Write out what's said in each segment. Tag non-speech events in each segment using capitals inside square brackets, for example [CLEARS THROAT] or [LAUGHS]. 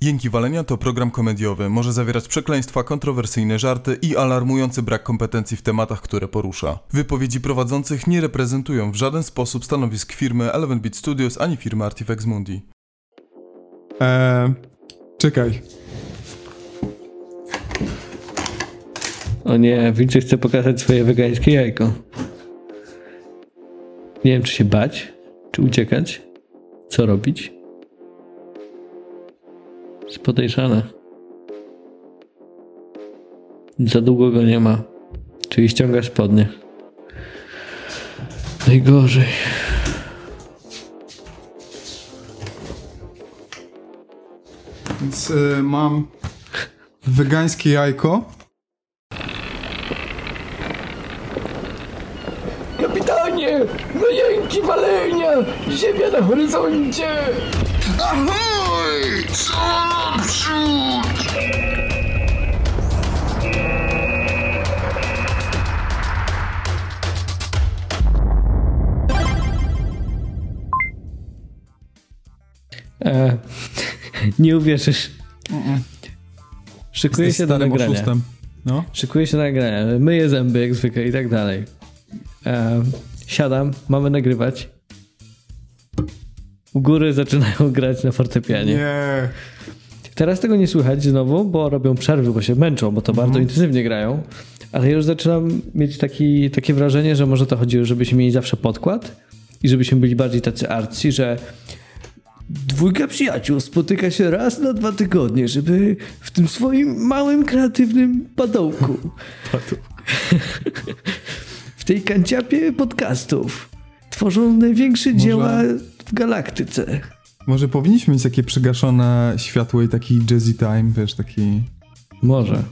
Jęki Walenia to program komediowy. Może zawierać przekleństwa, kontrowersyjne żarty i alarmujący brak kompetencji w tematach, które porusza. Wypowiedzi prowadzących nie reprezentują w żaden sposób stanowisk firmy Eleven Beat Studios ani firmy Artifex Mundi. Eee, czekaj. O nie, Wilczy chce pokazać swoje wegańskie jajko. Nie wiem, czy się bać, czy uciekać, co robić. Jest podejrzane. Za długo go nie ma. Czyli ściąga spodnie. Najgorzej. Więc e, mam wegańskie jajko. Kapitanie! No jęki walenia! Ziemia na horyzoncie! Co naprzód? E, [LAUGHS] nie uwierzysz. Szykuję Jesteś się do nagrania. oszustem. No. Szykuję się do nagrania. Myję zęby jak zwykle i tak dalej. E, siadam, mamy nagrywać. U góry zaczynają [LAUGHS] grać na fortepianie. Nie. Teraz tego nie słychać znowu, bo robią przerwy, bo się męczą, bo to Mhm. bardzo intensywnie grają. Ale już zaczynam mieć taki, takie wrażenie, że może to chodziło, żebyśmy mieli zawsze podkład i żebyśmy byli bardziej tacy arcy, że dwójka przyjaciół spotyka się raz na dwa tygodnie, żeby w tym swoim małym, kreatywnym padołku [LAUGHS] [LAUGHS] w tej kanciapie podcastów tworzą największe dzieła w galaktyce. Może powinniśmy mieć takie przygaszone światło i taki jazzy time, wiesz, taki... Może.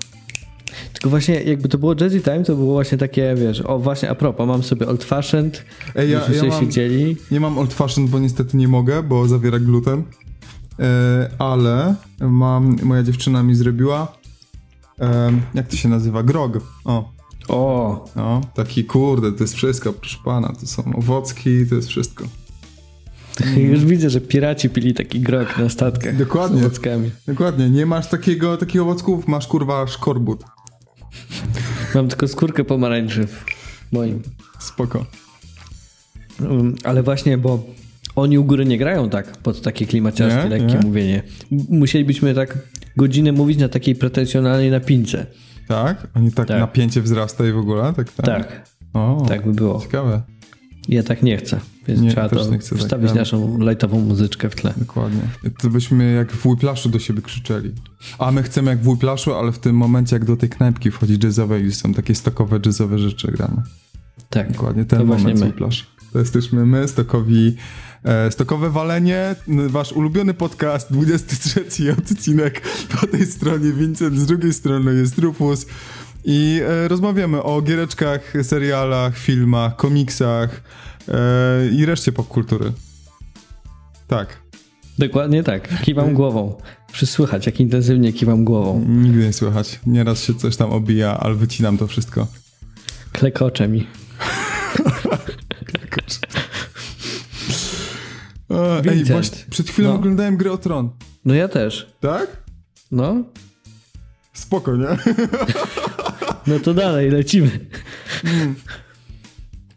Tylko właśnie jakby to było Jazzy Time, to było właśnie takie, wiesz, o właśnie a propos, mam sobie Old Fashioned, Ej, ja, ja mam, siedzieli. nie mam old fashion, bo niestety nie mogę, bo zawiera gluten. E, ale mam, moja dziewczyna mi zrobiła, e, jak to się nazywa? Grog. O, O, no, taki kurde, to jest wszystko, proszę pana, to są owocki, to jest wszystko. Już widzę, że piraci pili taki grog na statkach Dokładnie. z owockami. Dokładnie, nie masz takiego, takich owocków, masz kurwa szkorbut. Mam tylko skórkę pomarańczy w moim. Spoko. Um, Ale właśnie, bo oni u góry nie grają tak pod takie klimaciarskie, lekkie nie. mówienie. Musielibyśmy tak godzinę mówić na takiej pretensjonalnej napince. Tak? Oni tak, Tak. napięcie wzrasta i w ogóle? Tak, tak. Tak, O, tak by było. Ciekawe. Ja tak nie chcę, więc Nie, trzeba to nie chcę tak, wstawić ale- naszą lajtową muzyczkę w tle. Dokładnie. To byśmy jak w Whiplashu do siebie krzyczeli. A my chcemy jak w Whiplashu, ale w tym momencie jak do tej knajpki wchodzi jazzowej i są takie stokowe jazzowe rzeczy grane. Tak, Dokładnie ten to moment. Whiplash. To jesteśmy my, stokowi, e, stokowe walenie, wasz ulubiony podcast, 23 odcinek. Po tej stronie Vincent, z drugiej strony jest Rufus. I e, rozmawiamy o giereczkach, serialach, filmach, komiksach e, i reszcie popkultury. Tak. Dokładnie tak. Kiwam głową. Wszyscy słychać, jak intensywnie kiwam głową. Nigdy nie słychać. Nieraz się coś tam obija, ale wycinam to wszystko. Klekocze mi. E, ej, właśnie przed chwilą No. oglądałem grę o Tron. No ja też. Tak? No, Spoko, nie? [LAUGHS] no to dalej, lecimy.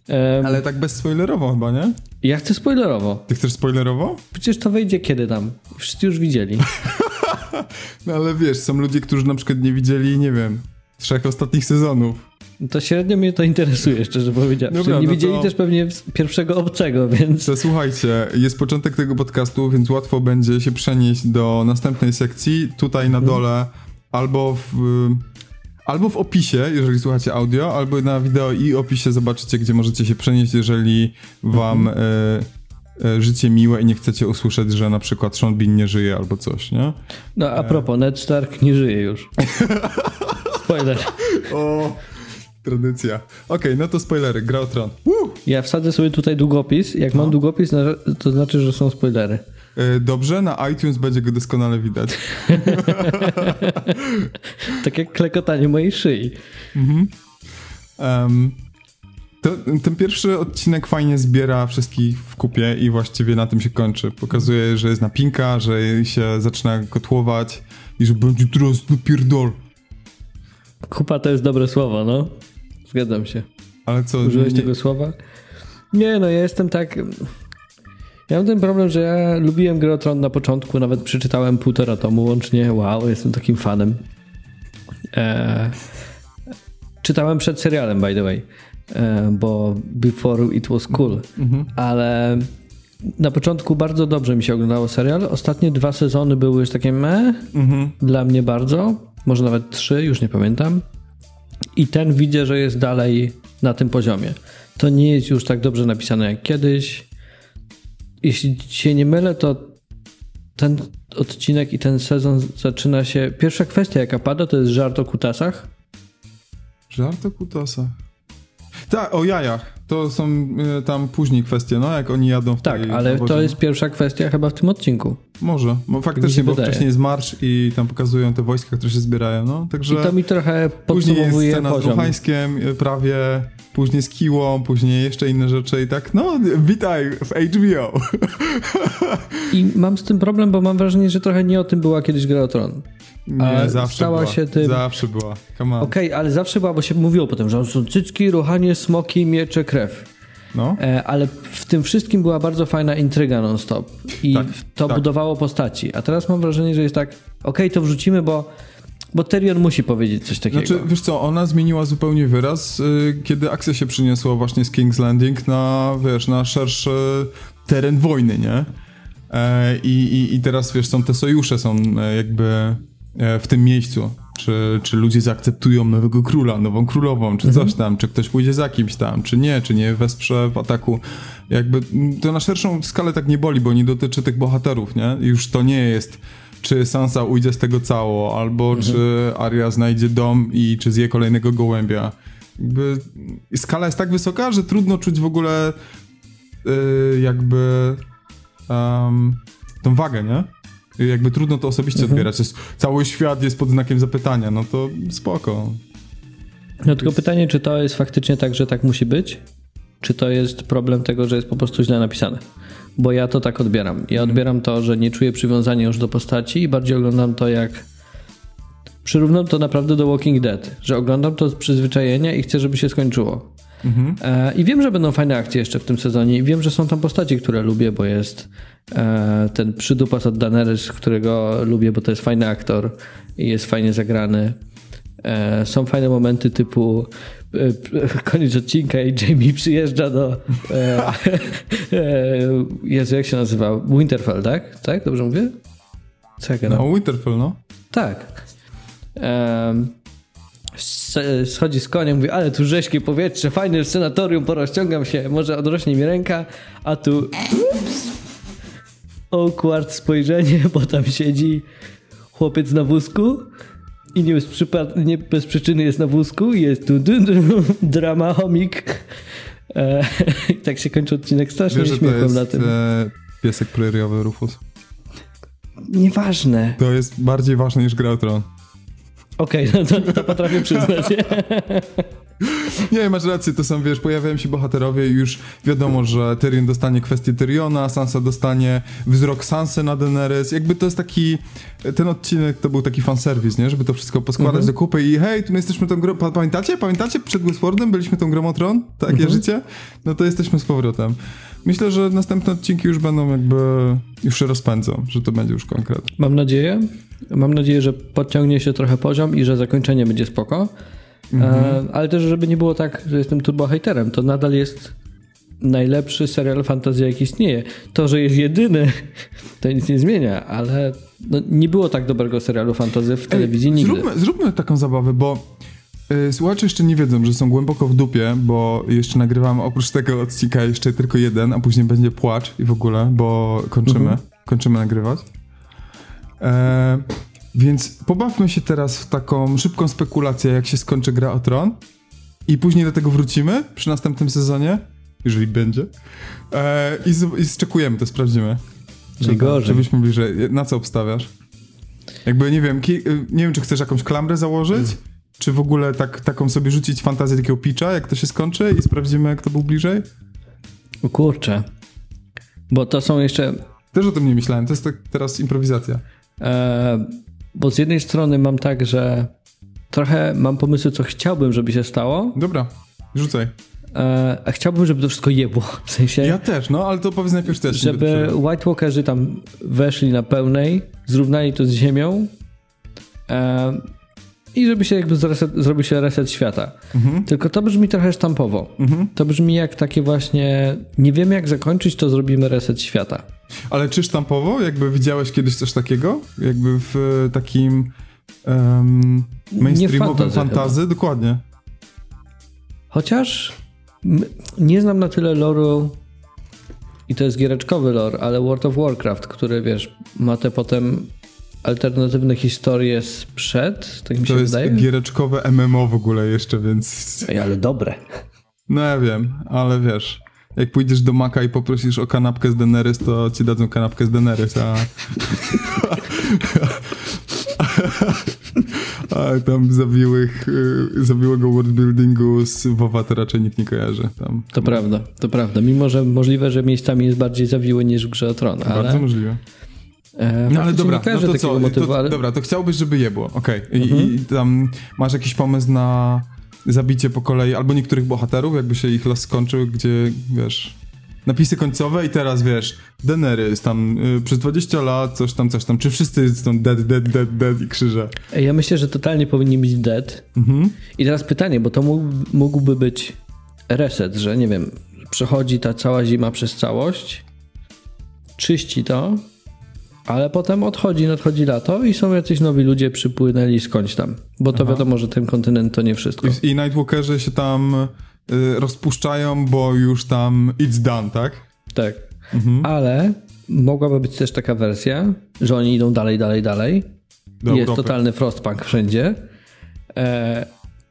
Em, Ale tak bez spoilerowo chyba, nie? Ja chcę spoilerowo. Ty chcesz spoilerowo? Przecież to wejdzie kiedy tam. Wszyscy już widzieli. [LAUGHS] No ale wiesz, są ludzie, którzy na przykład nie widzieli, nie wiem, trzech ostatnich sezonów. To średnio mnie to interesuje, szczerze powiedziawszy. Dobra, nie no widzieli to- też pewnie pierwszego obcego, więc... To słuchajcie, jest początek tego podcastu, więc łatwo będzie się przenieść do następnej sekcji. Tutaj Mhm. na dole albo w, albo w opisie, jeżeli słuchacie audio, albo na wideo i opisie zobaczycie, gdzie możecie się przenieść, jeżeli wam Mhm. e, e, życie miłe i nie chcecie usłyszeć, że na przykład Sean Bean nie żyje albo coś, nie? No a propos, Ned Stark nie żyje już. [LAUGHS] Spoiler. O, tradycja. Okej, no to spoilery, gra o tron. Woo! Ja wsadzę sobie tutaj długopis. Jak No. mam długopis, to znaczy, że są spoilery. E, Dobrze, na iTunes będzie go doskonale widać. [LAUGHS] Tak jak klekotanie mojej szyi. Em, To, ten pierwszy odcinek fajnie zbiera wszystkich w kupie i właściwie na tym się kończy. Pokazuje, że jest napinka, że się zaczyna kotłować i że będzie teraz napierdol. Kupa to jest dobre słowo, no. Zgadzam się. Ale co? Użyłeś nie- tego słowa? Nie, no ja jestem tak... Ja mam ten problem, że ja lubiłem grę Tron na początku, nawet przeczytałem półtora tomu łącznie. Wow, jestem takim fanem. E, czytałem przed serialem, by the way, e, bo Before It Was Cool, ale na początku bardzo dobrze mi się oglądało serial. Ostatnie dwa sezony były już takie meh, Mhm. dla mnie bardzo, może nawet trzy, już nie pamiętam. I ten widzę, że jest dalej na tym poziomie. To nie jest już tak dobrze napisane jak kiedyś. Jeśli się nie mylę, to ten odcinek i ten sezon zaczyna się. Pierwsza kwestia, jaka pada, to jest żart o kutasach. Żart o kutasach. Tak, o jajach. To są y, tam później kwestie, no, jak oni jadą w Tak, ale to jest pierwsza kwestia chyba w tym odcinku. Może, bo mi faktycznie, bo wydaje. wcześniej jest marsz i tam pokazują te wojska, które się zbierają, no, także... I to mi trochę Później jest podsumowuje scena z poziom. Luchańskiem y, prawie, później z Kiłą, później jeszcze inne rzeczy i tak, no, witaj w HBO. I mam z tym problem, bo mam wrażenie, że trochę nie o tym była kiedyś gra o Tron. Nie, zawsze stała była. się tym- Zawsze była. Okej, ale zawsze była, bo się mówiło potem, że są cycki, ruchanie, smoki, miecze, krew. No. E, ale w tym wszystkim była bardzo fajna intryga non-stop. I Tak, to tak. budowało postaci. A teraz mam wrażenie, że jest tak, okej, to wrzucimy, bo, bo Tyrion musi powiedzieć coś takiego. Znaczy, wiesz co, ona zmieniła zupełnie wyraz, y, kiedy akcja się przyniosła właśnie z King's Landing na, wiesz, na szerszy teren wojny, nie? E, I, i, teraz, wiesz, są te sojusze, są e, jakby e, w tym miejscu. Czy, czy ludzie zaakceptują nowego króla, nową królową, czy coś tam, czy ktoś pójdzie za kimś tam, czy nie, czy nie wesprze w ataku. Jakby to na szerszą skalę tak nie boli, bo nie dotyczy tych bohaterów, nie? Już to nie jest czy Sansa ujdzie z tego cało, albo czy Arya znajdzie dom i czy zje kolejnego gołębia. Jakby skala jest tak wysoka, że trudno czuć w ogóle yy, jakby um, tą wagę, nie? Jakby trudno to osobiście odbierać. Jest, cały świat jest pod znakiem zapytania, no to spoko. No tylko pytanie, czy to jest faktycznie tak, że tak musi być? Czy to jest problem tego, że jest po prostu źle napisane? Bo ja to tak odbieram. Ja odbieram to, że nie czuję przywiązania już do postaci i bardziej oglądam to jak. Przyrównam to naprawdę do Walking Dead, że oglądam to z przyzwyczajenia i chcę, żeby się skończyło. E, I wiem, że będą fajne akcje jeszcze w tym sezonie i wiem, że są tam postaci, które lubię, bo jest e, ten przydupas od Daenerys, którego lubię, bo to jest fajny aktor i jest fajnie zagrany. E, są fajne momenty typu koniec odcinka i Jamie przyjeżdża do e, e, Jezu, jak się nazywa? Winterfell, tak? Tak? Dobrze mówię? Ja gadam? No, Winterfell, no. Tak. Schodzi z koniem, mówi, ale tu rzeźkie powietrze, fajne senatorium, porozciągam się, może odrośnie mi ręka, a tu ups, awkward spojrzenie, bo tam siedzi chłopiec na wózku i nie bez, nie bez przyczyny jest na wózku i jest tu dun, dun, [LAUGHS] drama, homik. E, [LAUGHS] tak się kończy odcinek, strasznie Wiesz, że to śmiechłem na jest tym. e, piesek preriowy Rufus. Nieważne. To jest bardziej ważne niż Gra o Tron. Okej, no to, to potrafię przyznać. Nie, [LAUGHS] masz rację, to są, wiesz, pojawiają się bohaterowie i już wiadomo, że Tyrion dostanie kwestię Tyriona, Sansa dostanie wzrok Sansy na Daenerys. Jakby to jest taki, ten odcinek to był taki fanserwis, nie? Żeby to wszystko poskładać do kupy i hej, tu my jesteśmy tą grą, pa- pamiętacie? Pamiętacie? Przed Westworldem byliśmy tą grą o Tron? Takie życie? No to jesteśmy z powrotem. Myślę, że następne odcinki już będą jakby, już się rozpędzą, że to będzie już konkret. Mam nadzieję. Mam nadzieję, że podciągnie się trochę poziom i że zakończenie będzie spoko. E, ale też, żeby nie było tak, że jestem turbo haterem. To nadal jest najlepszy serial fantasy, jaki istnieje. To, że jest jedyny, [LAUGHS] to nic nie zmienia, ale no, nie było tak dobrego serialu fantasy w telewizji Ej, nigdy. Zróbmy, zróbmy taką zabawę, bo słuchacze jeszcze nie wiedzą, że są głęboko w dupie, bo jeszcze nagrywamy oprócz tego odcinka jeszcze tylko jeden, a później będzie płacz i w ogóle, bo kończymy, kończymy nagrywać. E, więc pobawmy się teraz w taką szybką spekulację, jak się skończy gra o tron i później do tego wrócimy przy następnym sezonie, jeżeli będzie. E, I, z, I zczekujemy, to sprawdzimy. Czyli Żeby- gorzej. Żebyśmy bliżej. Na co obstawiasz? Jakby, nie wiem, ki- y, nie wiem, czy chcesz jakąś klamrę założyć? Czy w ogóle tak, taką sobie rzucić fantazję takiego pitcha, jak to się skończy i sprawdzimy, jak to był bliżej? O kurczę. Bo to są jeszcze... Też o tym nie myślałem, to jest tak teraz improwizacja. E, bo z jednej strony mam tak, że trochę mam pomysły, co chciałbym, żeby się stało, Dobra, rzucaj. e, a chciałbym, żeby to wszystko jebło. [LAUGHS] W sensie, Ja też, no, ale to powiedz najpierw też. żeby. White Walkerzy tam weszli na pełnej, zrównali to z ziemią e, i żeby się jakby zreset, zrobił się reset świata. Mhm. Tylko to brzmi trochę sztampowo. To brzmi jak takie właśnie, nie wiemy jak zakończyć, to zrobimy reset świata. Ale czy sztampowo? Jakby widziałeś kiedyś coś takiego? Jakby w e, takim um, mainstreamowym fantazy? Dokładnie. Chociaż nie znam na tyle loru i to jest giereczkowy lore, ale World of Warcraft, który wiesz, ma te potem alternatywne historie sprzed, tak mi się To jest wydaje. giereczkowe MMO w ogóle jeszcze, więc... Ej, ale dobre. No ja wiem, ale wiesz... Jak pójdziesz do Maka i poprosisz o kanapkę z Daenerys, to ci dadzą kanapkę z Daenerys, a... [LAUGHS] a tam zawiłych, y, zawiłego worldbuildingu z WoWa to raczej nikt nie kojarzy. Tam To prawda, to prawda. Mimo, że możliwe, że miejscami jest bardziej zawiły niż w Grze o Tron, ale... Bardzo możliwe. E, No ale faktycznie dobra, no to co? motywu, to, ale... Dobra, to chciałbyś, żeby je było, okej. I, Mhm. I tam masz jakiś pomysł na zabicie po kolei albo niektórych bohaterów, jakby się ich los skończył, gdzie, wiesz, napisy końcowe i teraz, wiesz, Daenerys tam y, przez 20 lat, coś tam, coś tam, czy wszyscy są dead, dead, dead, dead i krzyże. Ja myślę, że totalnie powinni być dead. Mhm. I teraz pytanie, bo to mógł, mógłby być reset, że nie wiem, przechodzi ta cała zima przez całość, czyści to, ale potem odchodzi, nadchodzi lato i są jacyś nowi ludzie przypłynęli skądś tam. Bo to wiadomo, że ten kontynent to nie wszystko. I, I Nightwalkerzy się tam y, rozpuszczają, bo już tam it's done, tak? Tak. Ale mogłaby być też taka wersja, że oni idą dalej, dalej, dalej. Do jest Europy. totalny frostpunk wszędzie. E,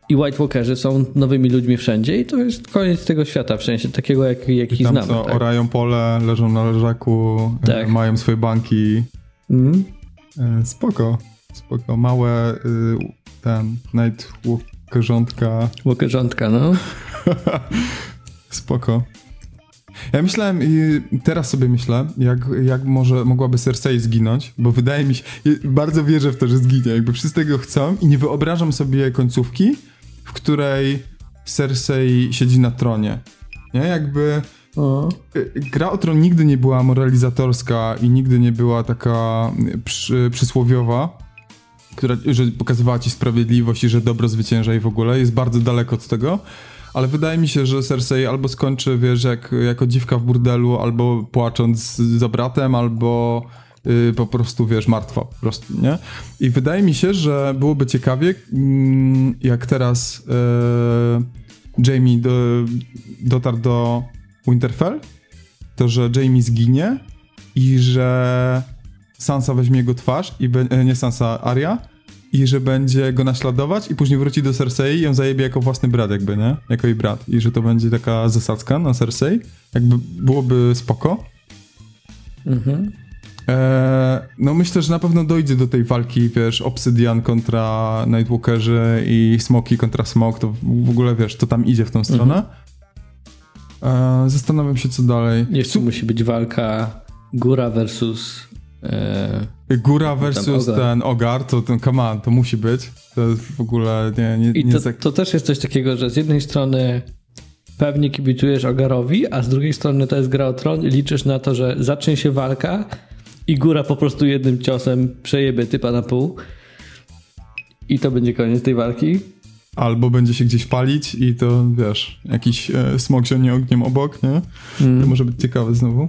I White Walkerzy są nowymi ludźmi wszędzie i to jest koniec tego świata, w sensie takiego, jak, jaki I tam znamy. co, tak? orają pole, leżą na leżaku, y, Tak. mają swoje banki. E, Spoko, spoko. Małe y, ten Nightwalkerzątka. Walkerzątka, no. [LAUGHS] Spoko. Ja myślałem, i teraz sobie myślę, jak, jak może mogłaby Cersei zginąć, bo wydaje mi się, bardzo wierzę w to, że zginie, jakby wszyscy tego chcą i nie wyobrażam sobie końcówki, w której Cersei siedzi na tronie. Nie, jakby O. y, gra o tron nigdy nie była moralizatorska i nigdy nie była taka y, przy, przysłowiowa, która, że pokazywała ci sprawiedliwość i że dobro zwycięża i w ogóle. Jest bardzo daleko od tego. Ale wydaje mi się, że Cersei albo skończy, wiesz, jak, jako dziwka w burdelu, albo płacząc za bratem, albo y, po prostu, wiesz, martwa po prostu, nie? I wydaje mi się, że byłoby ciekawie, mm, jak teraz y, Jamie do, dotarł do Winterfell, to, że Jamie zginie i że Sansa weźmie jego twarz, i be, e, nie Sansa, Arya, i że będzie go naśladować i później wróci do Cersei i ją zajebie jako własny brat jakby, nie? Jako jej brat. I że to będzie taka zasadzka na Cersei. Jakby byłoby spoko. Mhm. Eee, no myślę, że na pewno dojdzie do tej walki, wiesz, Obsydian kontra Nightwalkerzy i Smoki kontra Smok, to w ogóle, wiesz, to tam idzie w tą stronę. Eee, zastanawiam się, co dalej. Jeszcze musi być walka góra versus... E, Góra versus ogar. ten Ogar, to ten on, to musi być. To jest w ogóle nie, nie, I nie to, zak- to też jest coś takiego, że z jednej strony pewnie kibicujesz Ogarowi, a z drugiej strony to jest gra o tron i liczysz na to, że zacznie się walka i góra po prostu jednym ciosem przejebie typa na pół i to będzie koniec tej walki. Albo będzie się gdzieś palić i to, wiesz, jakiś e, smok zionie ogniem obok, nie? To może być ciekawe znowu.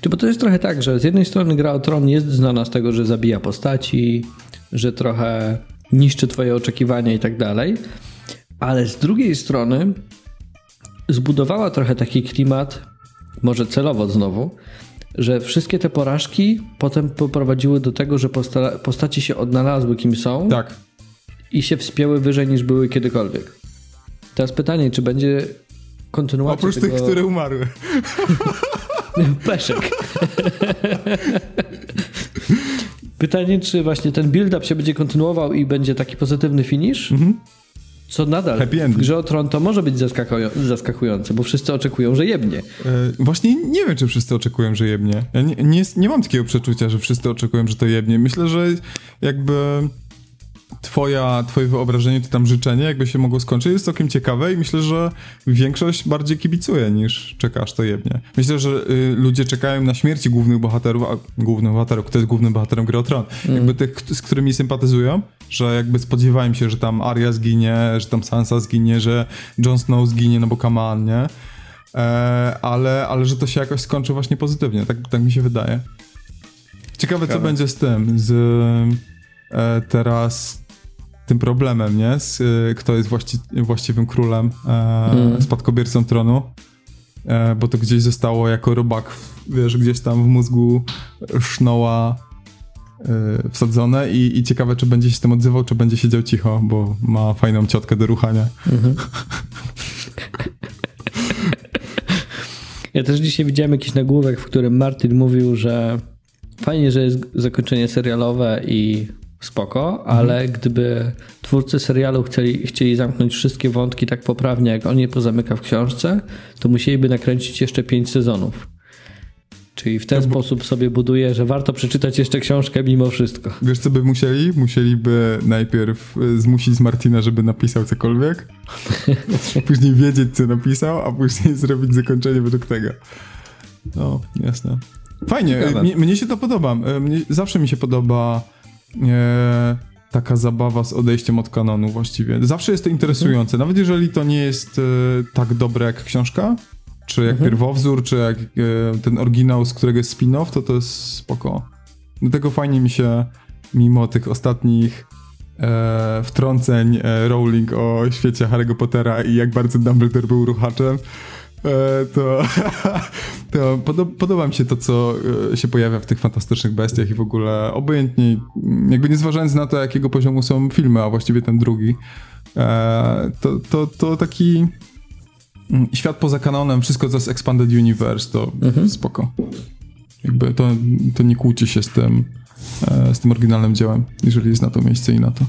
Czy bo to jest trochę tak, że z jednej strony gra o tron jest znana z tego, że zabija postaci, że trochę niszczy twoje oczekiwania i tak dalej, ale z drugiej strony zbudowała trochę taki klimat, może celowo znowu, że wszystkie te porażki potem poprowadziły do tego, że posta- postaci się odnalazły kim są Tak. i się wspięły wyżej niż były kiedykolwiek. Teraz pytanie, czy będzie kontynuacja Oprócz tego... tych, które umarły. [LAUGHS] Peszek. Pytanie, czy właśnie ten build-up się będzie kontynuował i będzie taki pozytywny finish? Co nadal Happy w grze o Tron to może być zaskakują- zaskakujące, bo wszyscy oczekują, że jebnie. E, Właśnie nie wiem, czy wszyscy oczekują, że jebnie. Ja nie, nie, nie mam takiego przeczucia, że wszyscy oczekują, że to jebnie. Myślę, że jakby twoja, twoje wyobrażenie, czy tam życzenie, jakby się mogło skończyć, jest całkiem ciekawe i myślę, że większość bardziej kibicuje niż czeka, aż to jebnie. Myślę, że y, ludzie czekają na śmierci głównych bohaterów, a głównych bohaterów, kto jest głównym bohaterem gry Tron? Jakby tych, z którymi sympatyzują, że jakby spodziewałem się, że tam Arya zginie, że tam Sansa zginie, że Jon Snow zginie, no bo on, nie? E, ale, ale że to się jakoś skończy właśnie pozytywnie, tak, tak mi się wydaje. Ciekawe, co będzie z tym, z teraz tym problemem, nie? Z, e, kto jest właści właściwym królem, e, spadkobiercą tronu. E, bo to gdzieś zostało jako robak, wiesz, gdzieś tam w mózgu sznoła e, wsadzone i, i ciekawe, czy będzie się z tym odzywał, czy będzie siedział cicho, bo ma fajną ciotkę do ruchania. [LAUGHS] Ja też dzisiaj widziałem jakiś nagłówek, w którym Martin mówił, że fajnie, że jest zakończenie serialowe i spoko, ale gdyby twórcy serialu chcieli, chcieli zamknąć wszystkie wątki tak poprawnie, jak on je pozamyka w książce, to musieliby nakręcić jeszcze pięć sezonów. Czyli w ten sposób sobie buduje, że warto przeczytać jeszcze książkę mimo wszystko. Wiesz, co by musieli? Musieliby najpierw y, zmusić Martina, żeby napisał cokolwiek, [LAUGHS] później wiedzieć, co napisał, a później [LAUGHS] zrobić zakończenie według tego. No, jasne. Fajnie, Ciekawe. y, mnie, mnie się to podoba. Y, Mnie, zawsze mi się podoba e, taka zabawa z odejściem od kanonu właściwie. Zawsze jest to interesujące, nawet jeżeli to nie jest e, tak dobre jak książka, czy jak pierwowzór, czy jak e, ten oryginał, z którego jest spin-off, to to jest spoko. Dlatego fajnie mi się, mimo tych ostatnich e, wtrąceń e, Rowling o świecie Harry'ego Pottera i jak bardzo Dumbledore był ruchaczem, to, [LAUGHS] to podo- podoba mi się to, co e, się pojawia w tych fantastycznych bestiach i w ogóle obojętnie, jakby nie zważając na to, jakiego poziomu są filmy, a właściwie ten drugi, e, to, to, to taki mm, świat poza kanonem, wszystko co jest Expanded Universe, to spoko. Jakby to, to nie kłóci się z tym, e, z tym oryginalnym dziełem, jeżeli jest na to miejsce i na to.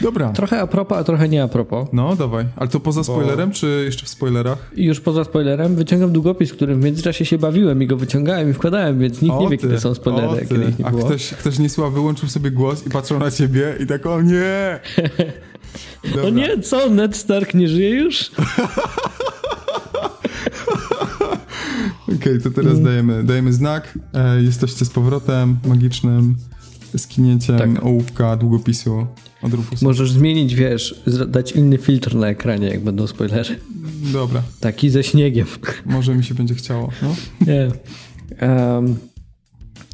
Dobra. Trochę a propos, a trochę nie a propos. No, dawaj. Ale to poza spoilerem, czy jeszcze w spoilerach? Już poza spoilerem wyciągam długopis, którym w międzyczasie się bawiłem i go wyciągałem i wkładałem, więc nikt nie wie, kiedy są spoilery, o kiedy ich nie A ktoś, ktoś niesła wyłączył sobie głos i patrzył na ciebie i tak, o nie! [LAUGHS] Dobra. O nie, co? Ned Stark nie żyje już? [LAUGHS] Okej, to teraz Mm. dajemy, dajemy znak. E, jesteście z powrotem magicznym, skinięciem Tak. ołówka, długopisu od Rufusa. Możesz zmienić, wiesz, dać inny filtr na ekranie, jak będą spoilery. Dobra, Taki ze śniegiem. może mi się będzie chciało. No. [LAUGHS] Nie. Em,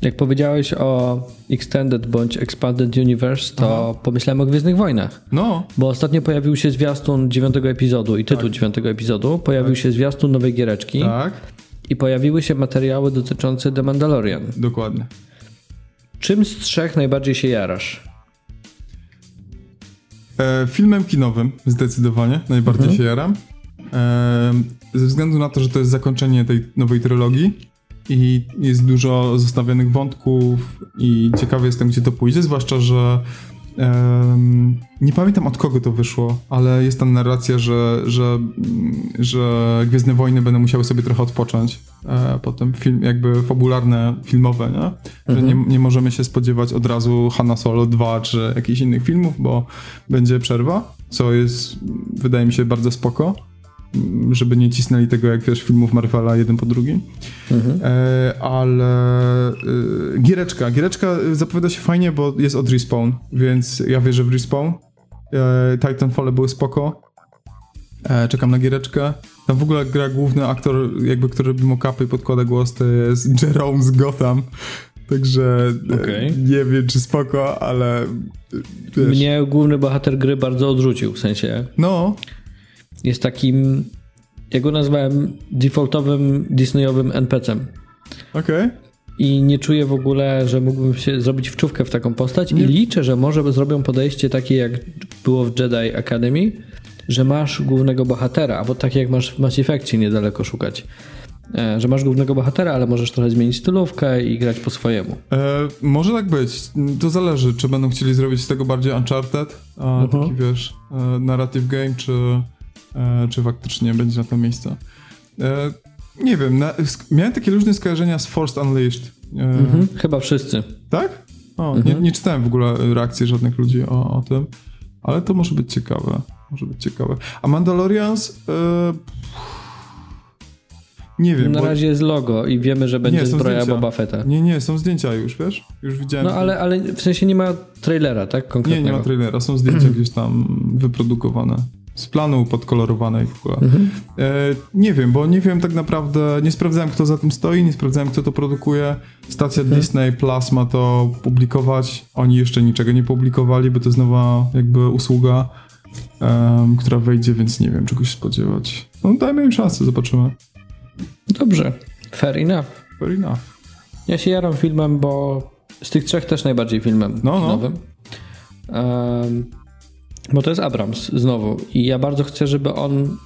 jak powiedziałeś o Extended bądź Expanded Universe, to pomyślałem o Gwiezdnych Wojnach. no, Bo ostatnio pojawił się zwiastun dziewiątego epizodu i tytuł dziewiątego epizodu. Pojawił się zwiastun nowej giereczki tak, i pojawiły się materiały dotyczące The Mandalorian. dokładnie. Czym z trzech najbardziej się jarasz? E, filmem kinowym zdecydowanie najbardziej Mhm. się jaram. E, ze względu na to, że to jest zakończenie tej nowej trylogii i jest dużo zostawionych wątków i ciekawy jestem, gdzie to pójdzie, zwłaszcza, że em, nie pamiętam od kogo to wyszło, ale jest tam narracja, że, że, że Gwiezdne Wojny będą musiały sobie trochę odpocząć. E, potem film, jakby fabularne, filmowe, nie? Że nie, nie możemy się spodziewać od razu Hanna Solo 2 czy jakichś innych filmów, bo będzie przerwa, co jest, wydaje mi się, bardzo spoko żeby nie cisnęli tego, jak wiesz, filmów Marvela jeden po drugim. E, ale e, giereczka. Giereczka zapowiada się fajnie, bo jest od Respawn, więc ja wierzę w Respawn. E, Titanfall były spoko. E, czekam na giereczkę. Tam w ogóle gra główny aktor, jakby, który robi mock-upy i podkłada głos, to jest [LAUGHS] Jerome z Gotham. Także e, Okej. nie wiem, czy spoko, ale e, wiesz, Mnie główny bohater gry bardzo odrzucił, w sensie no, jest takim, ja go nazwałem defaultowym Disneyowym NPC-em. okej. I nie czuję w ogóle, że mógłbym się zrobić wczówkę w taką postać i liczę, że może zrobią podejście takie jak było w Jedi Academy, że masz głównego bohatera, albo tak jak masz w Mass Effectie niedaleko szukać. E, że masz głównego bohatera, ale możesz trochę zmienić stylówkę i grać po swojemu. E, może tak być. To zależy, czy będą chcieli zrobić z tego bardziej Uncharted, a Mhm. taki wiesz, e, narrative game, czy, czy faktycznie będzie na to miejsce. E, nie wiem, na, miałem takie różne skojarzenia z Forced Unleashed. E, Mhm. Chyba wszyscy. Tak? O, Mhm. nie, nie czytałem w ogóle reakcji żadnych ludzi o, o tym, ale to może być ciekawe. Może być ciekawe. A Mandalorians... E, nie wiem, Na bo... razie jest logo i wiemy, że będzie Nie, zbroja zdjęcia. Boba Fetta. Nie, nie, są zdjęcia już, wiesz? Już widziałem. No ale, ale w sensie nie ma trailera, tak? Nie, Konkretnego. nie ma trailera, są zdjęcia gdzieś tam wyprodukowane. Z planu podkolorowane i w ogóle. Mhm. E, nie wiem, bo nie wiem tak naprawdę, nie sprawdzałem kto za tym stoi, nie sprawdzałem kto to produkuje. Stacja Mhm. Disney Plus ma to publikować. Oni jeszcze niczego nie publikowali, bo to jest nowa jakby usługa, em, która wejdzie, więc nie wiem czego się spodziewać. No dajmy im szansę, zobaczymy. Dobrze. Fair enough. Fair enough. Ja się jaram filmem, bo z tych trzech też najbardziej filmem No, no. nowym. Em, bo to jest Abrams znowu i ja bardzo chcę, żeby on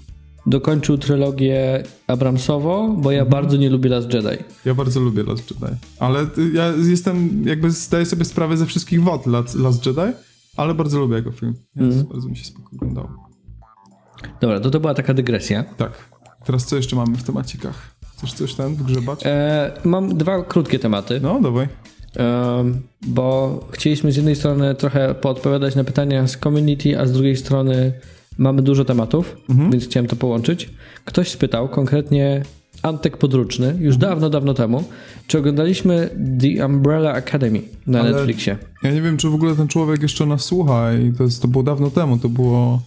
dokończył trylogię Abramsowo, bo ja Mhm. bardzo nie lubię Last Jedi. Ja bardzo lubię Last Jedi. Ale ja jestem, jakby zdaję sobie sprawę ze wszystkich wad Last, Jedi, ale bardzo lubię jego film. Więc Mhm. bardzo mi się spoko oglądało. Dobra, to to była taka dygresja. Tak. Teraz co jeszcze mamy w temacikach? Chcesz coś tam wgrzebać? E, mam dwa krótkie tematy. No, dawaj. Bo chcieliśmy z jednej strony trochę poodpowiadać na pytania z community, a z drugiej strony mamy dużo tematów, więc chciałem to połączyć. Ktoś spytał, konkretnie Antek Podruczny, już dawno, dawno temu, czy oglądaliśmy The Umbrella Academy na Ale- Netflixie. Ja nie wiem, czy w ogóle ten człowiek jeszcze nas słucha i to, jest, to było dawno temu, to było...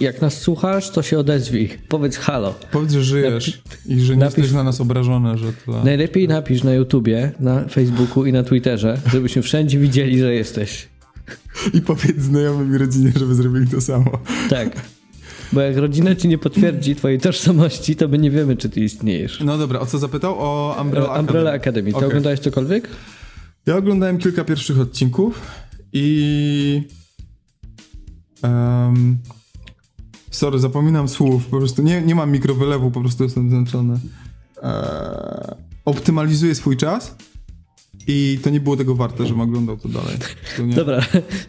Jak nas słuchasz, to się odezwij. Powiedz halo. Powiedz, że żyjesz i że nie napisz- jesteś na nas obrażony, że tyle... Najlepiej napisz na YouTubie, na Facebooku i na Twitterze, żebyśmy wszędzie widzieli, że jesteś. I powiedz znajomym i rodzinie, żeby zrobili to samo. Tak. Bo jak rodzina ci nie potwierdzi twojej tożsamości, to my nie wiemy, czy ty istniejesz. No dobra, o co zapytał? O Umbrella, Umbrella Academy. Academy. Ty Okej. oglądałeś cokolwiek? Ja oglądałem kilka pierwszych odcinków i. Um, sorry, zapominam słów. Po prostu nie, nie mam mikrowylewu, po prostu jestem zmęczony. Eee, optymalizuję swój czas i to nie było tego warte, żebym oglądał to dalej. To nie. Dobra,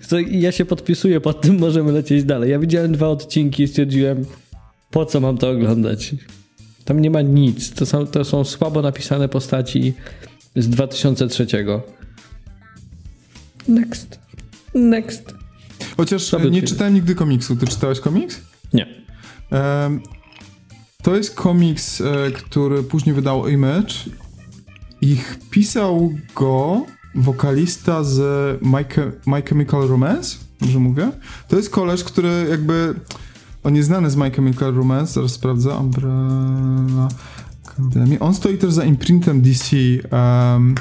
to ja się podpisuję pod tym, możemy lecieć dalej. Ja widziałem dwa odcinki i stwierdziłem, po co mam to oglądać? Tam nie ma nic. To są, to są słabo napisane postaci z 2003. Next. Next. Chociaż nie czytałem nigdy komiksu. Ty czytałeś komiks? Nie. To jest komiks, e, który później wydał Image. Ich pisał go wokalista z My, Che- My Chemical Romance, dobrze mówię? To jest koleż, który jakby... On jest znany z My Chemical Romance, zaraz sprawdzę. Umbrella Academy. On stoi też za imprintem DC. em,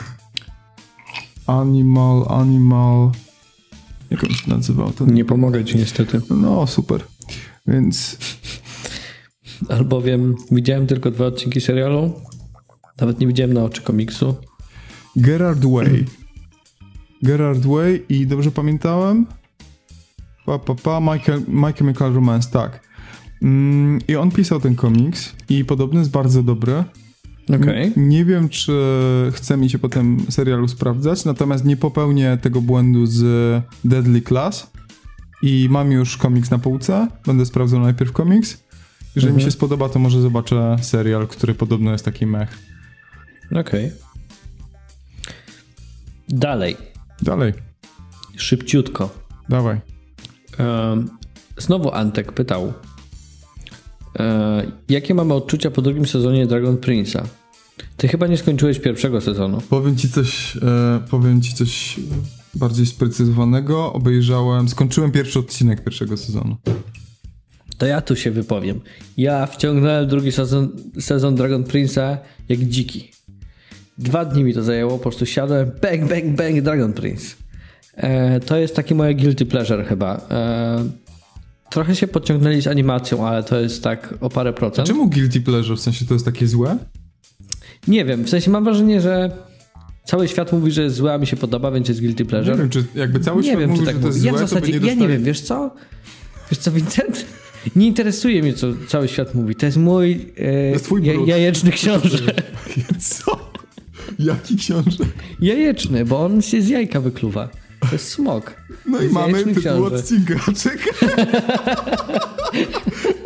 animal, Animal... Jak on się nazywał? Ten... Nie pomogę ci niestety. No, super. Więc Albowiem widziałem tylko dwa odcinki serialu. Nawet nie widziałem na oczy komiksu. Gerard Way. Gerard Way i dobrze pamiętałem? Pa, pa, pa, My, Chem- My Chemical Romance, tak. Mm, I on pisał ten komiks i podobno jest bardzo dobry. Okej. N- Nie wiem, czy chce mi się potem serialu sprawdzać, natomiast nie popełnię tego błędu z Deadly Class i mam już komiks na półce. Będę sprawdzał najpierw komiks. Jeżeli mi się spodoba, to może zobaczę serial, który podobno jest taki mech. Okej. Dalej. Dalej, Szybciutko. dawaj. Em, Znowu Antek pytał, e, jakie mamy odczucia po drugim sezonie Dragon Prince'a? Ty chyba nie skończyłeś pierwszego sezonu. Powiem ci coś, e, powiem ci coś bardziej sprecyzowanego. Obejrzałem, skończyłem pierwszy odcinek pierwszego sezonu. To ja tu się wypowiem. Ja wciągnąłem drugi sezon, sezon Dragon Prince'a jak dziki. Dwa dni mi to zajęło, po prostu siadłem, bang, bang, bang, Dragon Prince. E, to jest taki moje guilty pleasure chyba. E, trochę się podciągnęli z animacją, ale to jest tak o parę procent. Czemu guilty pleasure? W sensie to jest takie złe? Nie wiem, w sensie mam wrażenie, że cały świat mówi, że jest złe, a mi się podoba, więc jest guilty Nie pleasure. wiem, czy jakby cały nie świat wiem, mówi, czy tak że to jest. Ja w złe, to zasadzie, nie ja dostali... nie wiem, wiesz co? Wiesz co, Vincent? Nie interesuje mnie, co cały świat mówi. To jest mój e, jest twój ja, jajeczny [LAUGHS] książę. Co? Jaki książę? Jajeczny, bo on się z jajka wykluwa. To jest smok. No To i mamy tytuł książę. odcinka. Czekaj. [LAUGHS]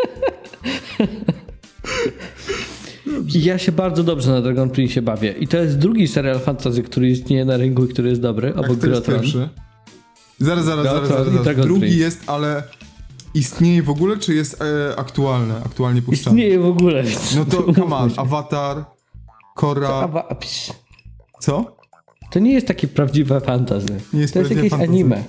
ja się bardzo dobrze na Dragon Prince bawię. I to jest drugi serial fantasy, który istnieje na rynku i który jest dobry, obok Jak to jest Grotron. pierwszy? Zaraz, zaraz, zaraz, Grotron zaraz. zaraz. Drugi Prince. jest, ale istnieje w ogóle, czy jest e, aktualny? Aktualnie puszczany? Istnieje w ogóle. No to [LAUGHS] come on. Avatar, Korra, co? To nie jest takie prawdziwe fantasy. Nie jest to jest jakieś fantasy. anime.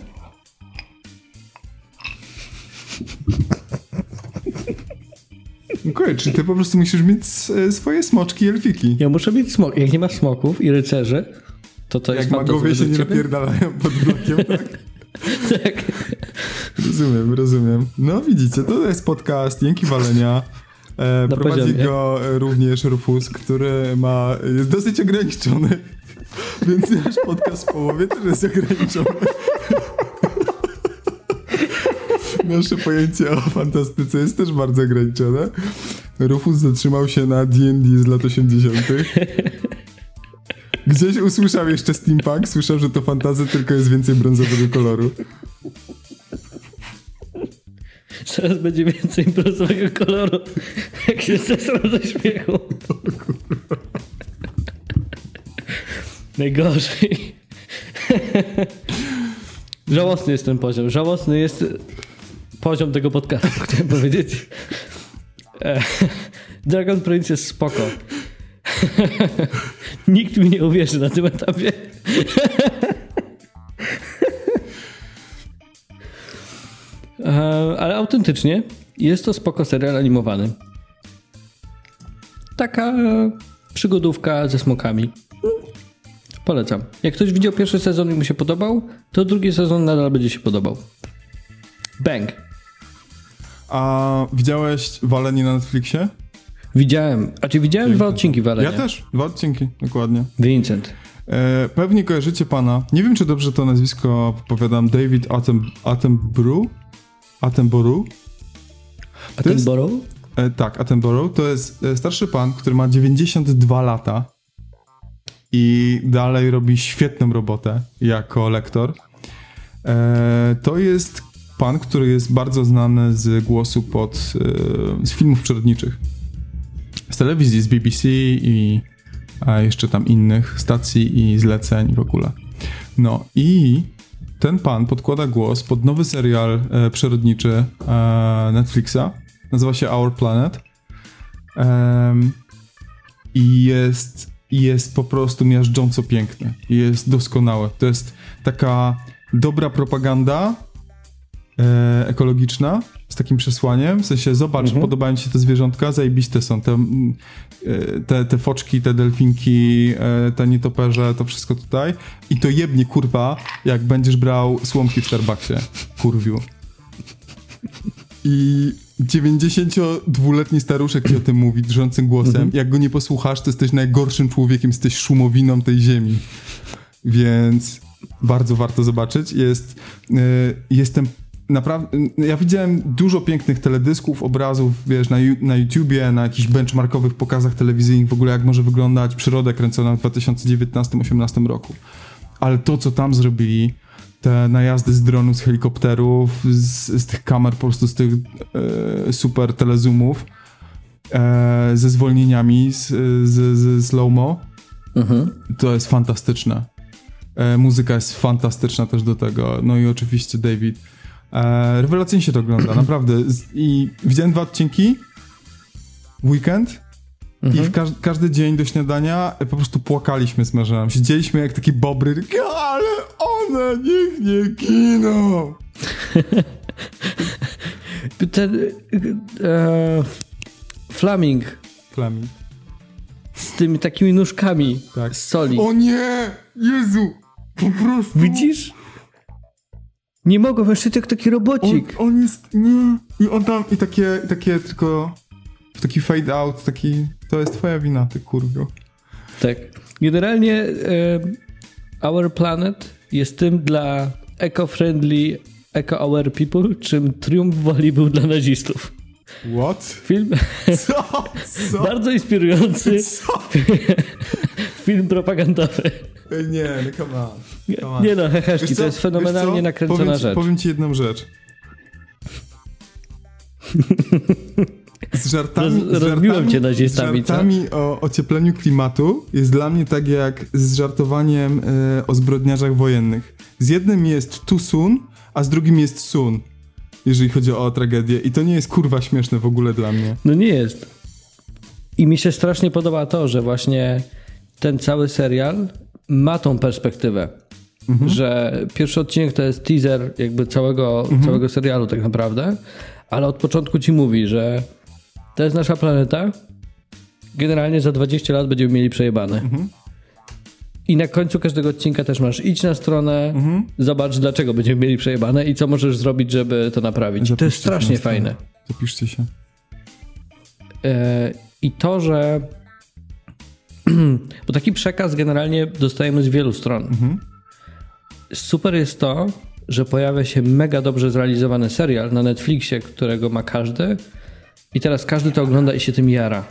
Okej, czyli ty po prostu musisz mieć e, swoje smoczki i elfiki. Ja muszę mieć smok. Jak nie ma smoków i rycerzy, to to jest Jak magowie się nie napierdalają pod blokiem, [LAUGHS] tak? Tak. Rozumiem, rozumiem. No widzicie, to jest podcast Jęki Walenia. E, Na prowadzi poziomie. go również Rufus, który ma, jest dosyć ograniczony, [LAUGHS] więc nasz podcast w połowie też jest ograniczony. Nasze pojęcie o fantastyce jest też bardzo ograniczone. Rufus zatrzymał się na D&D z lat 80. Gdzieś usłyszał jeszcze steampunk, słyszał, że to fantazy, tylko jest więcej brązowego koloru. Teraz będzie więcej brązowego koloru, jak się zesram ze śmiechu. Najgorzej. Żałosny jest ten poziom. Żałosny jest poziom tego podcastu, [LAUGHS] chciałem powiedzieć. E, Dragon Prince jest spoko. [LAUGHS] Nikt mi nie uwierzy na tym etapie. [LAUGHS] E, Ale autentycznie jest to spoko serial animowany. Taka przygodówka ze smokami. Polecam. Jak ktoś widział pierwszy sezon i mu się podobał, to drugi sezon nadal będzie się podobał. Bang. A widziałeś Walenie na Netflixie? Widziałem, a czy widziałem dwa odcinki Walenia? Ja też, dwa odcinki, dokładnie. Vincent. E, pewnie kojarzycie pana, nie wiem czy dobrze to nazwisko powiadam, David Atem, Attenborough? Attenborough? A To ten jest- Borrow? E, tak, Attenborough to jest e, starszy pan, który ma 92 lata i dalej robi świetną robotę jako lektor. E, to jest pan, który jest bardzo znany z głosu pod, e, z filmów przyrodniczych. Z telewizji, z BBC i jeszcze tam innych stacji i zleceń w ogóle. No i ten pan podkłada głos pod nowy serial e, przyrodniczy e, Netflixa. Nazywa się Our Planet. I jest, jest po prostu miażdżąco piękny. Jest doskonały. To jest taka dobra propaganda ekologiczna z takim przesłaniem. W sensie, zobacz, podobają ci się te zwierzątka, zajebiste są. Te, e, te, te foczki, te delfinki, e, te nietoperze, to wszystko tutaj. I to jebnie, kurwa, jak będziesz brał słomki w Starbucksie, kurwiu. I 92-letni staruszek ci o tym mówi drżącym głosem. Jak go nie posłuchasz, to jesteś najgorszym człowiekiem, jesteś szumowiną tej ziemi. Więc bardzo warto zobaczyć. Jest, y, jestem naprawdę. Ja widziałem dużo pięknych teledysków, obrazów, wiesz, na, na YouTubie, na jakichś benchmarkowych pokazach telewizyjnych, w ogóle jak może wyglądać przyroda kręcona w 2019-2018 roku. Ale to, co tam zrobili, te najazdy z dronów, z helikopterów, z, z tych kamer, po prostu z tych e, super telezoomów, e, ze zwolnieniami, z, z, z slow-mo, Mhm. to jest fantastyczne. E, muzyka jest fantastyczna też do tego. No i oczywiście David. E, rewelacyjnie się to ogląda, [CLEARS THROAT] naprawdę. I widziałem dwa odcinki w weekend i w każ każdy dzień do śniadania e, po prostu płakaliśmy z mężem. Siedzieliśmy jak takie bobry, ale one niech nie giną. [LAUGHS] Ten e, Flaming Flaming. z tymi takimi nóżkami Tak. z soli. O nie! Jezu! Po prostu... Widzisz? Nie mogę, jeszcze tak taki On, robocik. on jest, nie. I on tam, i takie, takie tylko, w taki fade out, taki, to jest twoja wina, ty kurwio. Tak. Generalnie e, Our Planet jest tym dla eco-friendly Eco Our People, czym triumf woli był dla nazistów. What? Film Co? [LAUGHS] Co? bardzo inspirujący, Co? [LAUGHS] film propagandowy. Nie, no come on. Come on. Nie no, heheszki, to co? jest fenomenalnie co? nakręcona powiem ci, rzecz. Powiem ci jedną rzecz. Z żartami, Roz- z żartami, cię nazistami, z żartami o ociepleniu klimatu jest dla mnie tak jak z żartowaniem e, o zbrodniarzach wojennych. Z jednym jest too soon, a z drugim jest soon, jeżeli chodzi o tragedię. I to nie jest kurwa śmieszne w ogóle dla mnie. No nie jest. I mi się strasznie podoba to, że właśnie ten cały serial ma tą perspektywę. Że pierwszy odcinek to jest teaser jakby całego, całego serialu tak naprawdę, ale od początku ci mówi, że to jest nasza planeta. Generalnie za 20 lat będziemy mieli przejebane. I na końcu każdego odcinka też masz idź na stronę, zobacz dlaczego będziemy mieli przejebane i co możesz zrobić, żeby to naprawić. to jest Zapiszcie strasznie fajne. Zapiszcie się. E, I to, że. [CLEARS THROAT] Bo taki przekaz generalnie dostajemy z wielu stron. Super jest to, że pojawia się mega dobrze zrealizowany serial na Netflixie, którego ma każdy. I teraz każdy to ogląda i się tym jara.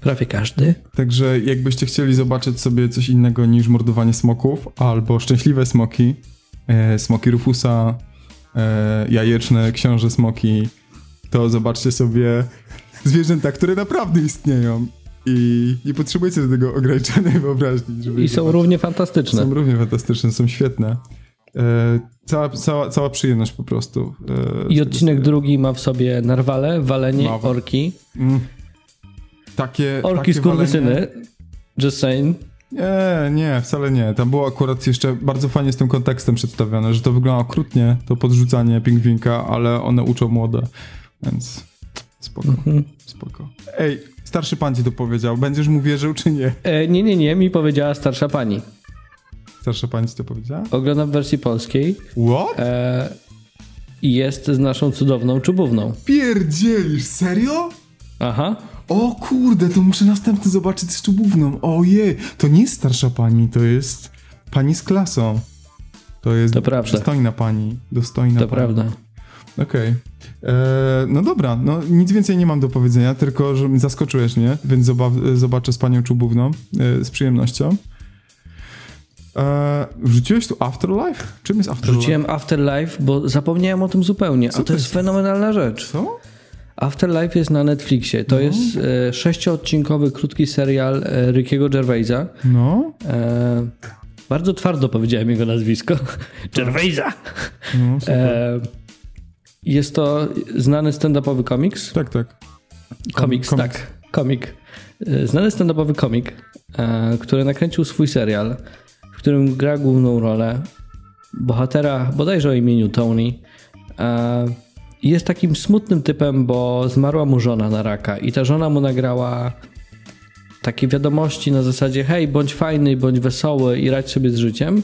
Prawie każdy. Także jakbyście chcieli zobaczyć sobie coś innego niż mordowanie smoków, albo szczęśliwe smoki, e, smoki Rufusa, e, jajeczne książę smoki, to zobaczcie sobie [LAUGHS] zwierzęta, które naprawdę istnieją i nie potrzebujecie do tego ograniczonej [LAUGHS] wyobraźni. Żeby I są równie fantastyczne. Są równie fantastyczne, są świetne. E, cała, cała, cała przyjemność po prostu. e, z I odcinek serialu. drugi ma w sobie narwale, walenie, Ma- orki. Mm. Takie, Orki walenie- Just saying. Nie, nie, wcale nie. Tam było akurat jeszcze bardzo fajnie z tym kontekstem przedstawione, że to wygląda okrutnie, to podrzucanie pingwinka, ale one uczą młode, więc spoko, Mhm. spoko. Ej, starszy pan ci to powiedział, będziesz mu wierzył czy nie? E, nie, nie, nie, mi powiedziała starsza pani. Starsza pani ci to powiedziała? Oglądam w wersji polskiej What? e, jest z naszą cudowną czubówną. Pierdzielisz, serio? Aha. O kurde, to muszę następny zobaczyć z czubówną. Ojej, to nie jest starsza pani, to jest pani z klasą. To jest To prawda. dostojna pani, dostojna To pani. prawda. Okej. Eee, No dobra, no nic więcej nie mam do powiedzenia, tylko że zaskoczyłeś mnie, więc zoba- zobaczę z panią Czubówną e, z przyjemnością. Eee, wrzuciłeś tu Afterlife? Czym jest Afterlife? Wrzuciłem Afterlife, bo zapomniałem o tym zupełnie, a to, to jest jest? fenomenalna rzecz. Co? Afterlife jest na Netflixie. To jest e, sześcioodcinkowy, krótki serial e, Rickiego Gervaisa. No, E, bardzo twardo powiedziałem jego nazwisko. [LAUGHS] Gervaisa! no super. Jest to znany stand-upowy komiks. tak, tak. Komiks, komiks. tak. Komik. E, Znany stand-upowy komik, e, który nakręcił swój serial, w którym gra główną rolę bohatera bodajże o imieniu Tony. E, Jest takim smutnym typem, bo zmarła mu żona na raka i ta żona mu nagrała takie wiadomości na zasadzie hej, bądź fajny, bądź wesoły i radź sobie z życiem.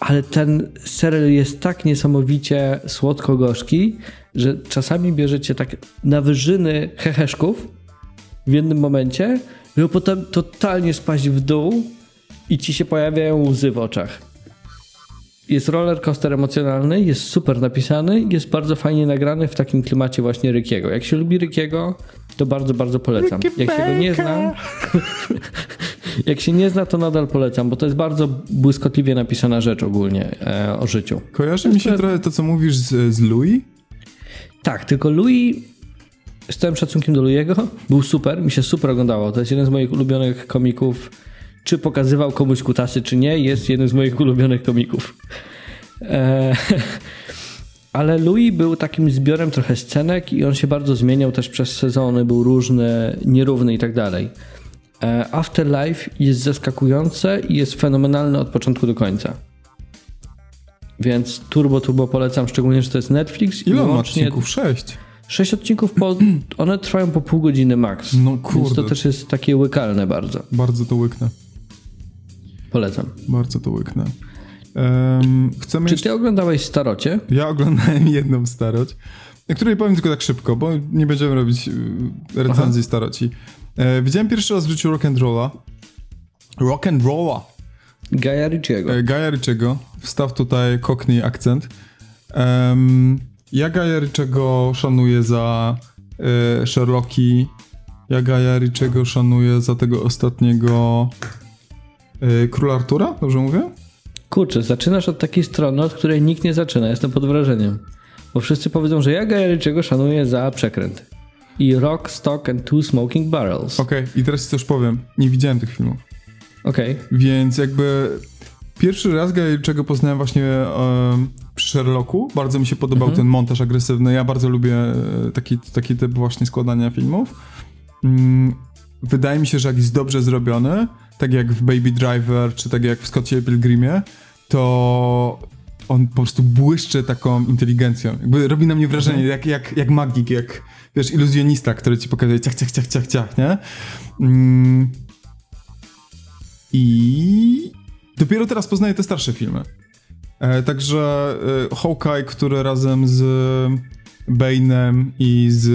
Ale ten serial jest tak niesamowicie słodko-gorzki, że czasami bierzecie tak na wyżyny heheszków w jednym momencie, żeby potem totalnie spaść w dół i ci się pojawiają łzy w oczach. Jest roller coaster emocjonalny, jest super napisany, jest bardzo fajnie nagrany w takim klimacie właśnie Rykiego. Jak się lubi Rykiego, to bardzo, bardzo polecam. Jak się go nie zna, [LAUGHS] jak się nie zna, to nadal polecam, bo to jest bardzo błyskotliwie napisana rzecz ogólnie e, o życiu. Kojarzy mi się trochę to, co mówisz z, z Louis? Tak, tylko Louis, z całym szacunkiem do Louiego, był super, mi się super oglądało. To jest jeden z moich ulubionych komików. Czy pokazywał komuś kutasy, czy nie, jest jeden z moich ulubionych komików. E, [LAUGHS] ale Louis był takim zbiorem trochę scenek i on się bardzo zmieniał też przez sezony, był różny, nierówny i tak dalej. E, Afterlife jest zaskakujące i jest fenomenalne od początku do końca. Więc turbo, turbo polecam, szczególnie, że to jest Netflix i Ile on odcinków? Sześć. Sześć odcinków, po, one trwają po pół godziny max. No Więc kurde. to też jest takie łykalne bardzo. Bardzo to łyknę. Polecam. Bardzo to łyknę. Um, chcemy Czy jeszcze... ty oglądałeś Starocie? Ja oglądałem jedną staroć, której powiem tylko tak szybko, bo nie będziemy robić y, recenzji staroci. E, widziałem pierwszy raz w życiu rock and rolla. Rock and rolla. Gaja Ricciego. E, Gaja wstaw tutaj Cockney akcent. Um, ja Gaja Riczego szanuję za y, Sherlocki. Ja Gaja Riczego szanuję za tego ostatniego Króla Artura, dobrze mówię? Kurczę, zaczynasz od takiej strony, od której nikt nie zaczyna. Jestem pod wrażeniem. Bo wszyscy powiedzą, że ja Gajeryczego szanuję za przekręt. I Rock, Stock and Two Smoking Barrels. Okej, i teraz ci coś powiem. Nie widziałem tych filmów. Okej. Więc jakby pierwszy raz Gajeczego poznałem właśnie em, przy Sherlocku. Bardzo mi się podobał ten montaż agresywny. Ja bardzo lubię e, taki, taki typ właśnie składania filmów. Mm, wydaje mi się, że jak jest dobrze zrobiony, tak jak w Baby Driver, czy tak jak w Scottie Pilgrimie, to on po prostu błyszczy taką inteligencją. Jakby robi na mnie wrażenie, jak, jak, jak magik, jak wiesz, iluzjonista, który ci pokazuje ciach, ciach, ciach, ciach, ciach, nie? Mm, i dopiero teraz poznaję te starsze filmy. E, także e, Hawkeye, który razem z Bane'em i z...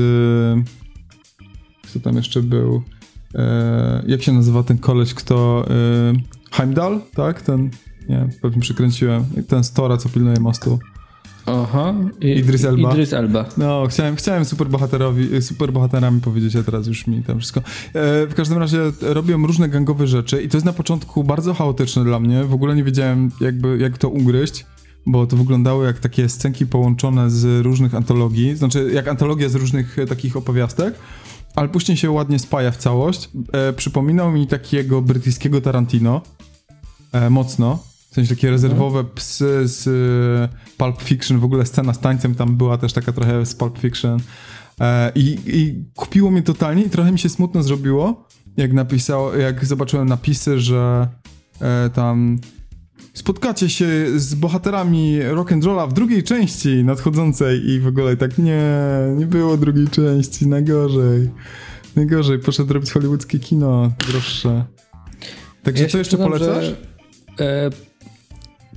Kto tam jeszcze był? E, jak się nazywa ten koleś, kto... E, Heimdall, tak? Ten... Nie, pewnie przykręciłem. Ten Stora, co pilnuje mostu. Aha. I, Idris Elba. Idris Elba. No, chciałem, chciałem superbohaterowi, superbohaterami powiedzieć, a teraz już mi tam wszystko. E, w każdym razie robią różne gangowe rzeczy i to jest na początku bardzo chaotyczne dla mnie. W ogóle nie wiedziałem jakby, jak to ugryźć, bo to wyglądało jak takie scenki połączone z różnych antologii, znaczy jak antologia z różnych e, takich opowiastek, ale później się ładnie spaja w całość. E, przypominał mi takiego brytyjskiego Tarantino, e, mocno. W sensie takie rezerwowe psy z e, Pulp Fiction, w ogóle scena z tańcem tam była też taka trochę z Pulp Fiction. E, i, I kupiło mnie totalnie i trochę mi się smutno zrobiło, jak napisał, jak zobaczyłem napisy, że e, tam spotkacie się z bohaterami rock'n'rolla w drugiej części nadchodzącej i w ogóle tak nie, nie było drugiej części, najgorzej. Najgorzej, poszedł robić hollywoodzkie kino, droższe. Także Ja co jeszcze przyznam, polecasz? Że, e,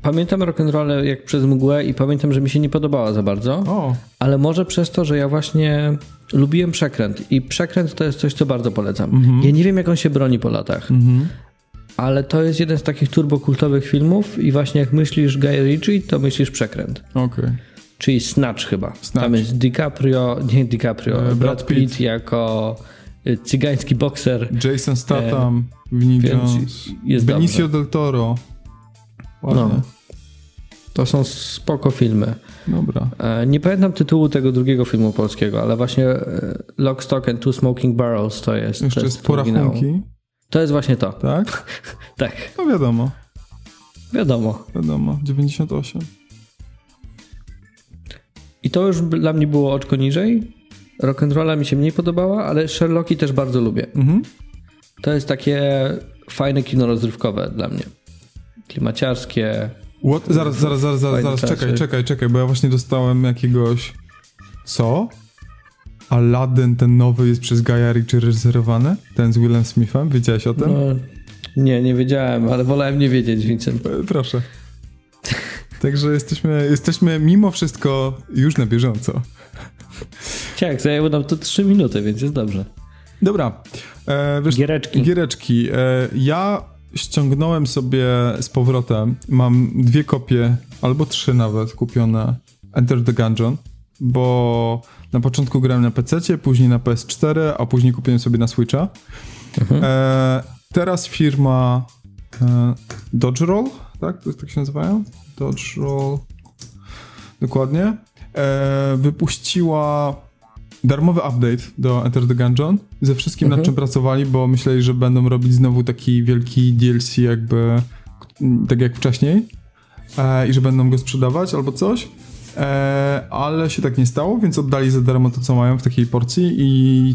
pamiętam rock'n'roll jak przez mgłę i pamiętam, że mi się nie podobała za bardzo. O, Ale może przez to, że ja właśnie lubiłem przekręt i przekręt to jest coś, co bardzo polecam. Mhm. Ja nie wiem, jak on się broni po latach, ale to jest jeden z takich turbokultowych filmów i właśnie jak myślisz Guy Ritchie, to myślisz przekręt. okej. Czyli Snatch chyba. Snatch. Tam jest DiCaprio, [LAUGHS] nie DiCaprio, E, Brad, Brad Pitt. Pitt. jako y, cygański bokser. Jason Statham, Vinnie więc Jones, jest Benicio dobrze. del Toro. Ładnie. No. To są spoko filmy. Dobra. E, Nie pamiętam tytułu tego drugiego filmu polskiego, ale właśnie e, Lock, Stock and Two Smoking Barrels to jest. Jeszcze jest jest oryginał. To jest właśnie to. tak? [LAUGHS] Tak, No wiadomo, wiadomo. wiadomo, 98. I to już dla mnie było oczko niżej. Rock'n'rolla mi się mniej podobała, ale Sherlocki też bardzo lubię. Mhm. To jest takie fajne kino rozrywkowe dla mnie. Klimaciarskie. What? Zaraz, zaraz, zaraz, zaraz, zaraz, czekaj, czekaj, czekaj, bo ja właśnie dostałem jakiegoś... Co? Aladdin, ten nowy, jest przez Gaia Ritchie reżyserowany? Ten z Willem Smithem? Wiedziałeś o tym? No, nie, nie wiedziałem, ale wolałem nie wiedzieć, Vincent. E, Proszę. Także jesteśmy, jesteśmy mimo wszystko już na bieżąco. Tak, zajęło nam to 3 minuty, więc jest dobrze. Dobra. E, wiesz, Giereczki. Giereczki. E, ja ściągnąłem sobie z powrotem, mam dwie kopie, albo trzy nawet kupione Enter the Gungeon, bo na początku grałem na PC, później na PS4, a później kupiłem sobie na Switcha. E, teraz firma e, Dodge Roll, tak? To tak się nazywają? Dodge Roll. Dokładnie. E, wypuściła darmowy update do Enter the Gungeon ze wszystkim, nad czym pracowali, bo myśleli, że będą robić znowu taki wielki DLC jakby tak jak wcześniej e, i że będą go sprzedawać albo coś. E, ale się tak nie stało, więc oddali za darmo to, co mają w takiej porcji i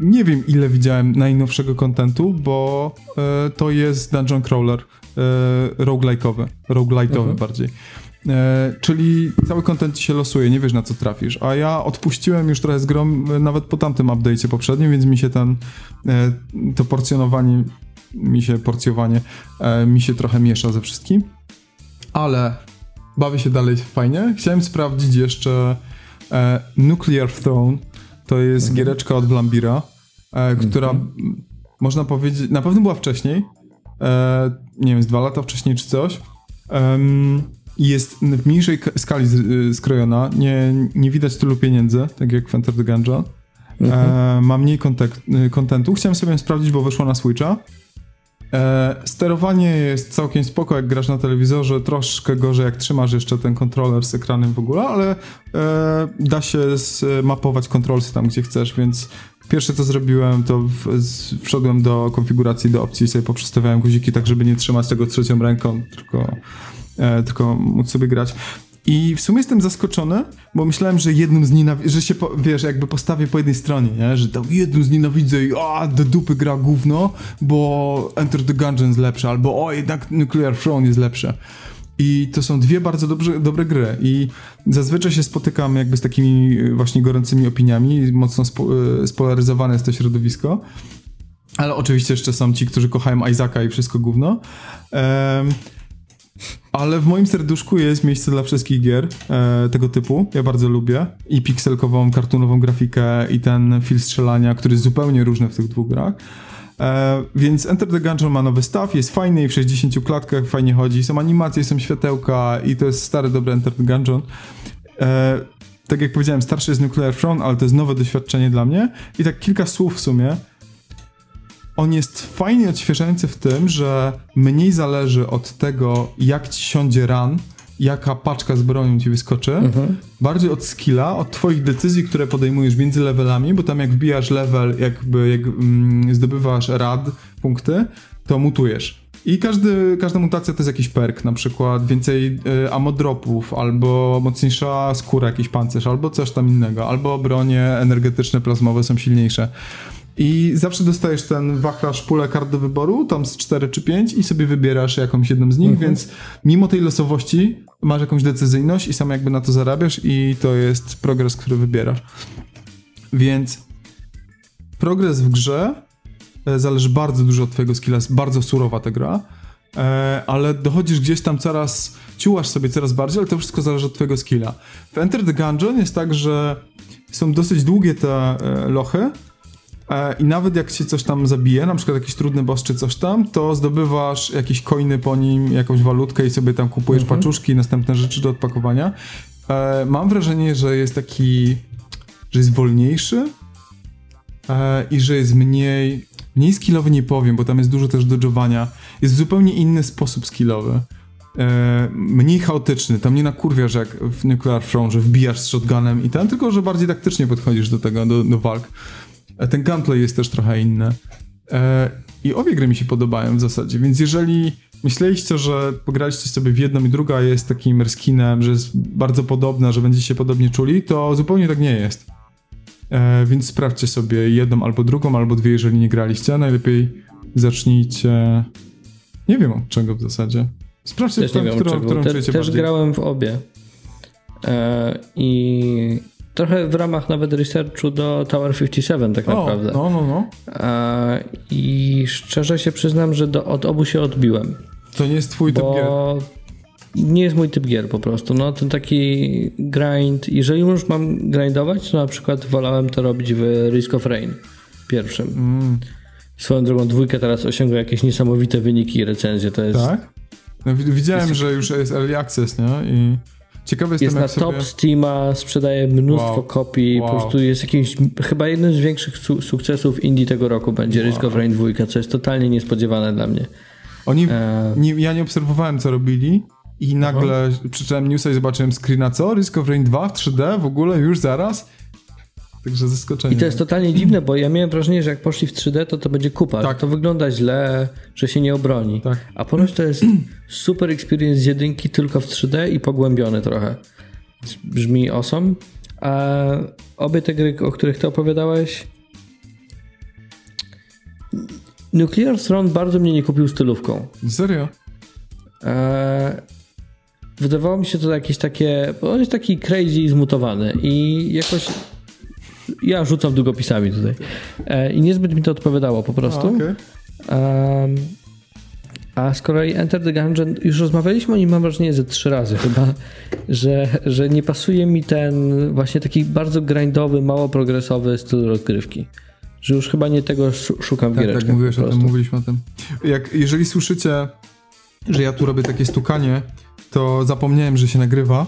nie wiem, ile widziałem najnowszego kontentu, bo e, to jest Dungeon Crawler e, roguelike'owy, roguelite'owy bardziej. E, czyli cały kontent się losuje, nie wiesz na co trafisz. A ja odpuściłem już trochę z grom e, nawet po tamtym update'cie poprzednim, więc mi się ten e, to porcjonowanie mi się porcjowanie e, mi się trochę miesza ze wszystkim. Ale bawię się dalej fajnie. Chciałem sprawdzić jeszcze e, Nuclear Throne. To jest giereczka od Vlambira, e, która m, można powiedzieć, na pewno była wcześniej. E, nie wiem, z dwa lata wcześniej czy coś. Jest w mniejszej skali z, y, skrojona, nie, nie widać tylu pieniędzy, tak jak Enter the Gungeon. E, ma mniej kontek- y, kontentu. Chciałem sobie sprawdzić, bo wyszło na Switcha. E, sterowanie jest całkiem spoko, jak grasz na telewizorze, troszkę gorzej, jak trzymasz jeszcze ten kontroler z ekranem w ogóle, ale e, da się zmapować kontrolsy tam, gdzie chcesz, więc pierwsze co zrobiłem, to w, z, wszedłem do konfiguracji, do opcji i sobie poprzestawiałem guziki tak, żeby nie trzymać tego trzecią ręką, tylko, e, tylko móc sobie grać. I w sumie jestem zaskoczony, bo myślałem, że jednym z nienawidzę, że się, po, wiesz, jakby postawię po jednej stronie, nie? że tam jednym z nienawidzę i a, do dupy gra gówno, bo Enter the Gungeon jest lepsze, albo o, jednak Nuclear Throne jest lepsze. I to są dwie bardzo dobrze, dobre gry i zazwyczaj się spotykam jakby z takimi y, właśnie gorącymi opiniami, mocno spo, y, spolaryzowane jest to środowisko. Ale oczywiście jeszcze są ci, którzy kochają Isaaca i wszystko gówno. Em, ale w moim serduszku jest miejsce dla wszystkich gier e, tego typu. Ja bardzo lubię. I pikselkową, kartunową grafikę, i ten feel strzelania, który jest zupełnie różny w tych dwóch grach. E, więc Enter the Gungeon ma nowy staw, jest fajny i w 60 klatkach fajnie chodzi. Są animacje, są światełka i to jest stary, dobry Enter the Gungeon. E, tak jak powiedziałem, starszy jest Nuclear Throne, ale to jest nowe doświadczenie dla mnie. I tak kilka słów w sumie on jest fajnie odświeżający w tym, że mniej zależy od tego, jak ci siądzie ran, jaka paczka z bronią ci wyskoczy, bardziej od skilla, od twoich decyzji, które podejmujesz między levelami, bo tam jak wbijasz level, jakby jak mm, zdobywasz rad, punkty, to mutujesz. I każdy, każda mutacja to jest jakiś perk, na przykład więcej y, amodropów, albo mocniejsza skóra, jakiś pancerz, albo coś tam innego, albo bronie energetyczne, plazmowe są silniejsze. I zawsze dostajesz ten wachlarz pulę kart do wyboru, tam z 4 czy 5 i sobie wybierasz jakąś jedną z nich, więc mimo tej losowości masz jakąś decyzyjność i sam jakby na to zarabiasz i to jest progres, który wybierasz. Więc progres w grze e, zależy bardzo dużo od twojego skilla, jest bardzo surowa ta gra, e, ale dochodzisz gdzieś tam coraz, ciułasz sobie coraz bardziej, ale to wszystko zależy od twojego skilla. W Enter the Gungeon jest tak, że są dosyć długie te e, lochy, I nawet jak się coś tam zabije, na przykład jakiś trudny boss czy coś tam, to zdobywasz jakieś coiny po nim, jakąś walutkę i sobie tam kupujesz Mhm. paczuszki i następne rzeczy do odpakowania. E, mam wrażenie, że jest taki, że jest wolniejszy e, i że jest mniej, mniej skillowy nie powiem, bo tam jest dużo też dodżowania. Jest zupełnie inny sposób skillowy. E, mniej chaotyczny, tam nie nakurwiasz jak w Nuclear Throne, że wbijasz z shotgunem i ten, tylko że bardziej taktycznie podchodzisz do tego, do, do walk. E, Ten gunplay jest też trochę inny. E, I obie gry mi się podobają w zasadzie, więc jeżeli myśleliście, że pograliście sobie w jedną i druga jest takim reskinem, że jest bardzo podobna, że będziecie się podobnie czuli, to zupełnie tak nie jest. E, więc sprawdźcie sobie jedną albo drugą, albo dwie, jeżeli nie graliście. Najlepiej zacznijcie... Nie wiem od czego w zasadzie. Sprawdźcie, Też nie którą, wiem którą, Te, też bardziej. grałem w obie. I trochę w ramach nawet researchu do Tower 57 tak O, naprawdę. no, no, no. I szczerze się przyznam, że do, od obu się odbiłem. To nie jest twój typ gier. Nie jest mój typ gier po prostu. No ten taki grind. Jeżeli już mam grindować, to na przykład wolałem to robić w Risk of Rain pierwszym. Mm, Swoją drogą dwójkę teraz osiąga jakieś niesamowite wyniki i recenzje. To jest, tak? No, wi- widziałem, że już jest early access, nie? I ciekawy jestem, jest na sobie... top Steama, sprzedaje mnóstwo Wow. kopii. Wow. Po prostu jest jakimś, chyba jednym z większych su- sukcesów indie tego roku będzie Risk of Rain 2, co jest totalnie niespodziewane dla mnie. Oni, E, nie, ja nie obserwowałem, co robili i nagle przeczytałem newsa i zobaczyłem screena, co? Risk of Rain 2 w 3D w ogóle już zaraz? Także zaskoczenie. I to jest totalnie dziwne, bo ja miałem wrażenie, że jak poszli w 3D, to to będzie kupa. Tak. To wygląda źle, że się nie obroni. Tak. A ponoć to jest [CLEARS THROAT] super experience z jedynki tylko w 3D i pogłębiony trochę. Brzmi awesome. A obie te gry, o których ty opowiadałeś Nuclear Throne bardzo mnie nie kupił stylówką. Serio? Eee, wydawało mi się to jakieś takie. Bo on jest taki crazy i zmutowany. I jakoś. Ja rzucam długopisami tutaj. Eee, I niezbyt mi to odpowiadało po A, prostu. okej. Em, a z kolei Enter the Gungeon, już rozmawialiśmy o nim, mam wrażenie, ze trzy razy chyba, [LAUGHS] że, że nie pasuje mi ten właśnie taki bardzo grindowy, mało progresowy styl rozgrywki. Że już chyba nie tego szu- szukam w Tak, tak, mówiłeś o tym, mówiliśmy o tym. Jak, jeżeli słyszycie że ja tu robię takie stukanie, to zapomniałem, że się nagrywa.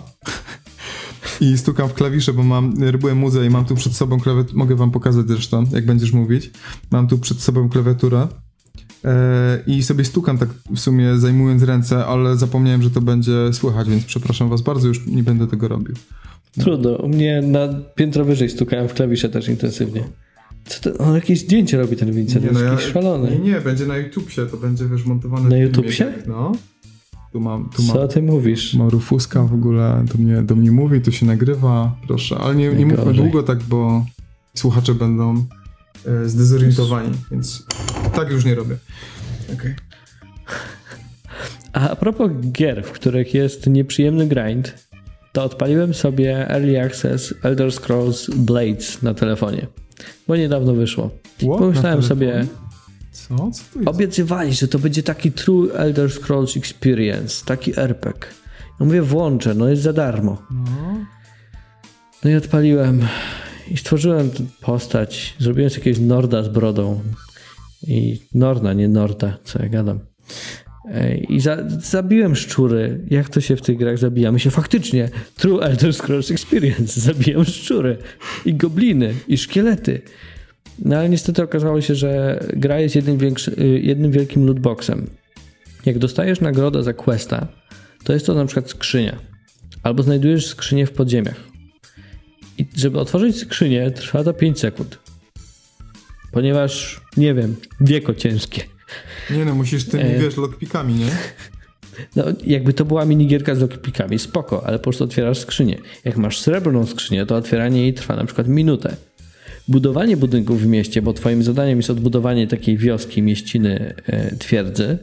I stukam w klawisze, bo mam, robiłem muzę i mam tu przed sobą klawiaturę, mogę wam pokazać zresztą, jak będziesz mówić. Mam tu przed sobą klawiaturę e, i sobie stukam tak w sumie zajmując ręce, ale zapomniałem, że to będzie słychać, więc przepraszam was bardzo, już nie będę tego robił. Trudno. U mnie na piętro wyżej stukałem w klawisze też intensywnie. Co to? On jakieś zdjęcie robi ten Vincent, jest jakiś szalony. Nie, nie, będzie na YouTubie, to będzie wiesz montowane. Na YouTubie? tak, No. Tu mam, tu mam. Co ty mówisz? Ma Rufuska w ogóle do mnie, do mnie mówi, tu się nagrywa, proszę. Ale nie, nie mówmy Najgorzej. długo tak, bo słuchacze będą e, zdezorientowani, więc tak już nie robię. Okej. A, propos gier, w których jest nieprzyjemny grind, to odpaliłem sobie Early Access Elder Scrolls Blades na telefonie. Bo niedawno wyszło. What? Pomyślałem sobie? Co? Co to jest? obiecywali, że to będzie taki true Elder Scrolls Experience, taki RPG. Ja mówię, włączę, no jest za darmo. No. No i odpaliłem i stworzyłem postać. Zrobiłem sobie jakiegoś Norda z brodą. I Norda, nie Norda, co ja gadam. Ej, I za, zabiłem szczury. Jak to się w tych grach zabija? My się faktycznie True Elder Scrolls Experience [LAUGHS] zabijam szczury i gobliny i szkielety. No ale niestety okazało się, że gra jest jednym, większy, y, jednym wielkim lootboxem. Jak dostajesz nagrodę za questa, to jest to na przykład skrzynia. Albo znajdujesz skrzynię w podziemiach. I żeby otworzyć skrzynię, trwa to 5 sekund. Ponieważ, nie wiem, wieko ciężkie. Nie no, musisz tymi, E. wiesz, lockpikami, nie? No, jakby to była minigierka z lockpikami, spoko, ale po prostu otwierasz skrzynię. Jak masz srebrną skrzynię, to otwieranie jej trwa na przykład minutę. Budowanie budynków w mieście, bo twoim zadaniem jest odbudowanie takiej wioski, mieściny, e, twierdzy.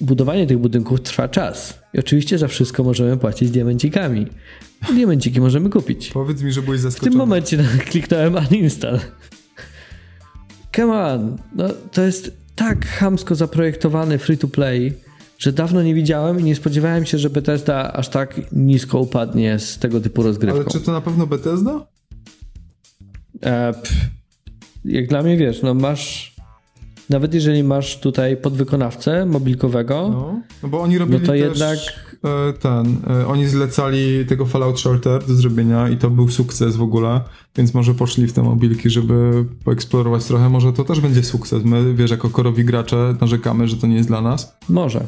Budowanie tych budynków trwa czas. I oczywiście za wszystko możemy płacić diamencikami. Diamenciki możemy kupić. Powiedz mi, że byłeś W zaskoczony. tym momencie kliknąłem uninstall. Come on. No, to jest tak chamsko zaprojektowany free to play, że dawno nie widziałem i nie spodziewałem się, że Bethesda aż tak nisko upadnie z tego typu rozgrywką. Ale czy to na pewno Bethesda? E, jak dla mnie wiesz, no masz. Nawet jeżeli masz tutaj podwykonawcę mobilkowego, No, no bo oni robili No to też jednak- e, ten, e, oni zlecali tego Fallout Shelter do zrobienia i to był sukces w ogóle, więc może poszli w te mobilki, żeby poeksplorować trochę, może to też będzie sukces. My, wiesz, jako korowi gracze narzekamy, że to nie jest dla nas. Może.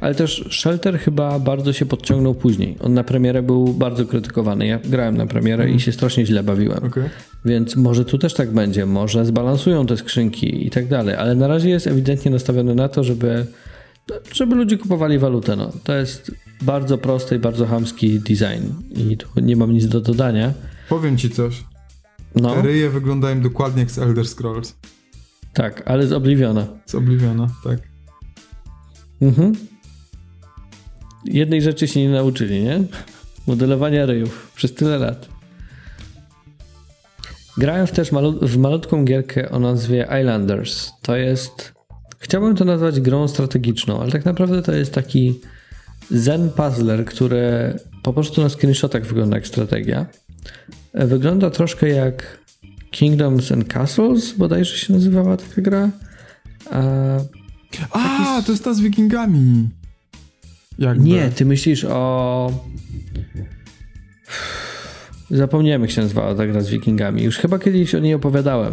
Ale też Shelter chyba bardzo się podciągnął później. On na premierę był bardzo krytykowany. Ja grałem na premierę i się strasznie źle bawiłem. Okej. Więc może tu też tak będzie. Może zbalansują te skrzynki i tak dalej. Ale na razie jest ewidentnie nastawiony na to, żeby, żeby ludzie kupowali walutę. No. To jest bardzo prosty i bardzo chamski design. I tu nie mam nic do dodania. Powiem ci coś. No, Te ryje wyglądają dokładnie jak z Elder Scrolls. tak, ale z Obliviona. Z Obliviona, tak. Mhm. Jednej rzeczy się nie nauczyli, nie? Modelowania ryjów przez tyle lat. Grałem też malu- w malutką gierkę o nazwie Islanders. To jest. Chciałbym to nazwać grą strategiczną, ale tak naprawdę to jest taki zen puzzler, który po prostu na screenshotach wygląda jak strategia. Wygląda troszkę jak Kingdoms and Castles, bodajże się nazywała taka gra. A to jest ta z wikingami. Jakby. Nie, ty myślisz o. Zapomniałem, jak się nazywała ta gra z Wikingami. Już chyba kiedyś o niej opowiadałem.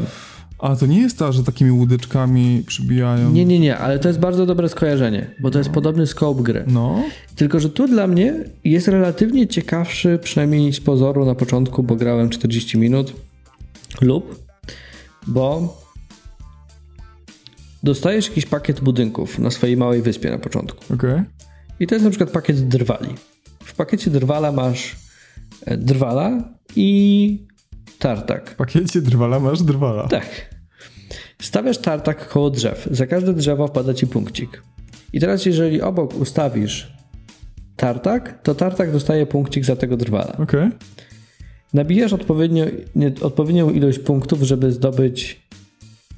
A to nie jest ta, że takimi łódeczkami przybijają. Nie, nie, nie, ale to jest bardzo dobre skojarzenie, bo to jest podobny scope gry. No. Tylko, że tu dla mnie jest relatywnie ciekawszy, przynajmniej z pozoru na początku, bo grałem 40 minut lub, bo dostajesz jakiś pakiet budynków na swojej małej wyspie na początku. Okej. I to jest na przykład pakiet drwali. W pakiecie drwala masz e, drwala i tartak. W pakiecie drwala masz drwala. Tak. Stawiasz tartak koło drzew. Za każde drzewo wpada ci punkcik. I teraz, jeżeli obok ustawisz tartak, to tartak dostaje punkcik za tego drwala. Okej. Nabijasz odpowiednio, nie, odpowiednią ilość punktów, żeby zdobyć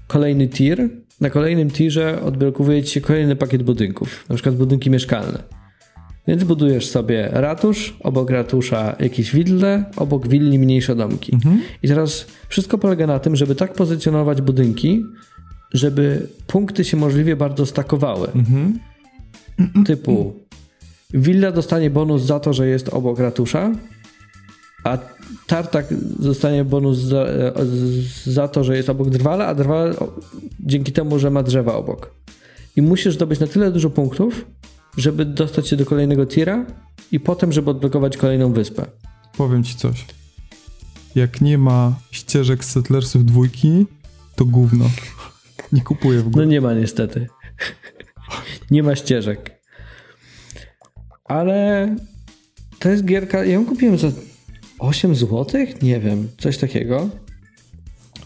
kolejny tier. Na kolejnym tierze odblokowuje ci się kolejny pakiet budynków, na przykład budynki mieszkalne. Więc budujesz sobie ratusz, obok ratusza jakieś widle, obok willi mniejsze domki. I teraz wszystko polega na tym, żeby tak pozycjonować budynki, żeby punkty się możliwie bardzo stakowały. Mhm. typu Willa dostanie bonus za to, że jest obok ratusza, a Tartak dostanie bonus za, e, za to, że jest obok drwala, a drwal dzięki temu, że ma drzewa obok. I musisz zdobyć na tyle dużo punktów, żeby dostać się do kolejnego tira i potem, żeby odblokować kolejną wyspę. Powiem ci coś. Jak nie ma ścieżek z Settlersów dwójki, to gówno. Nie kupuję w No ogóle. nie ma niestety. nie ma ścieżek. Ale to jest gierka, ja ją kupiłem za 8 zł? Nie wiem, coś takiego.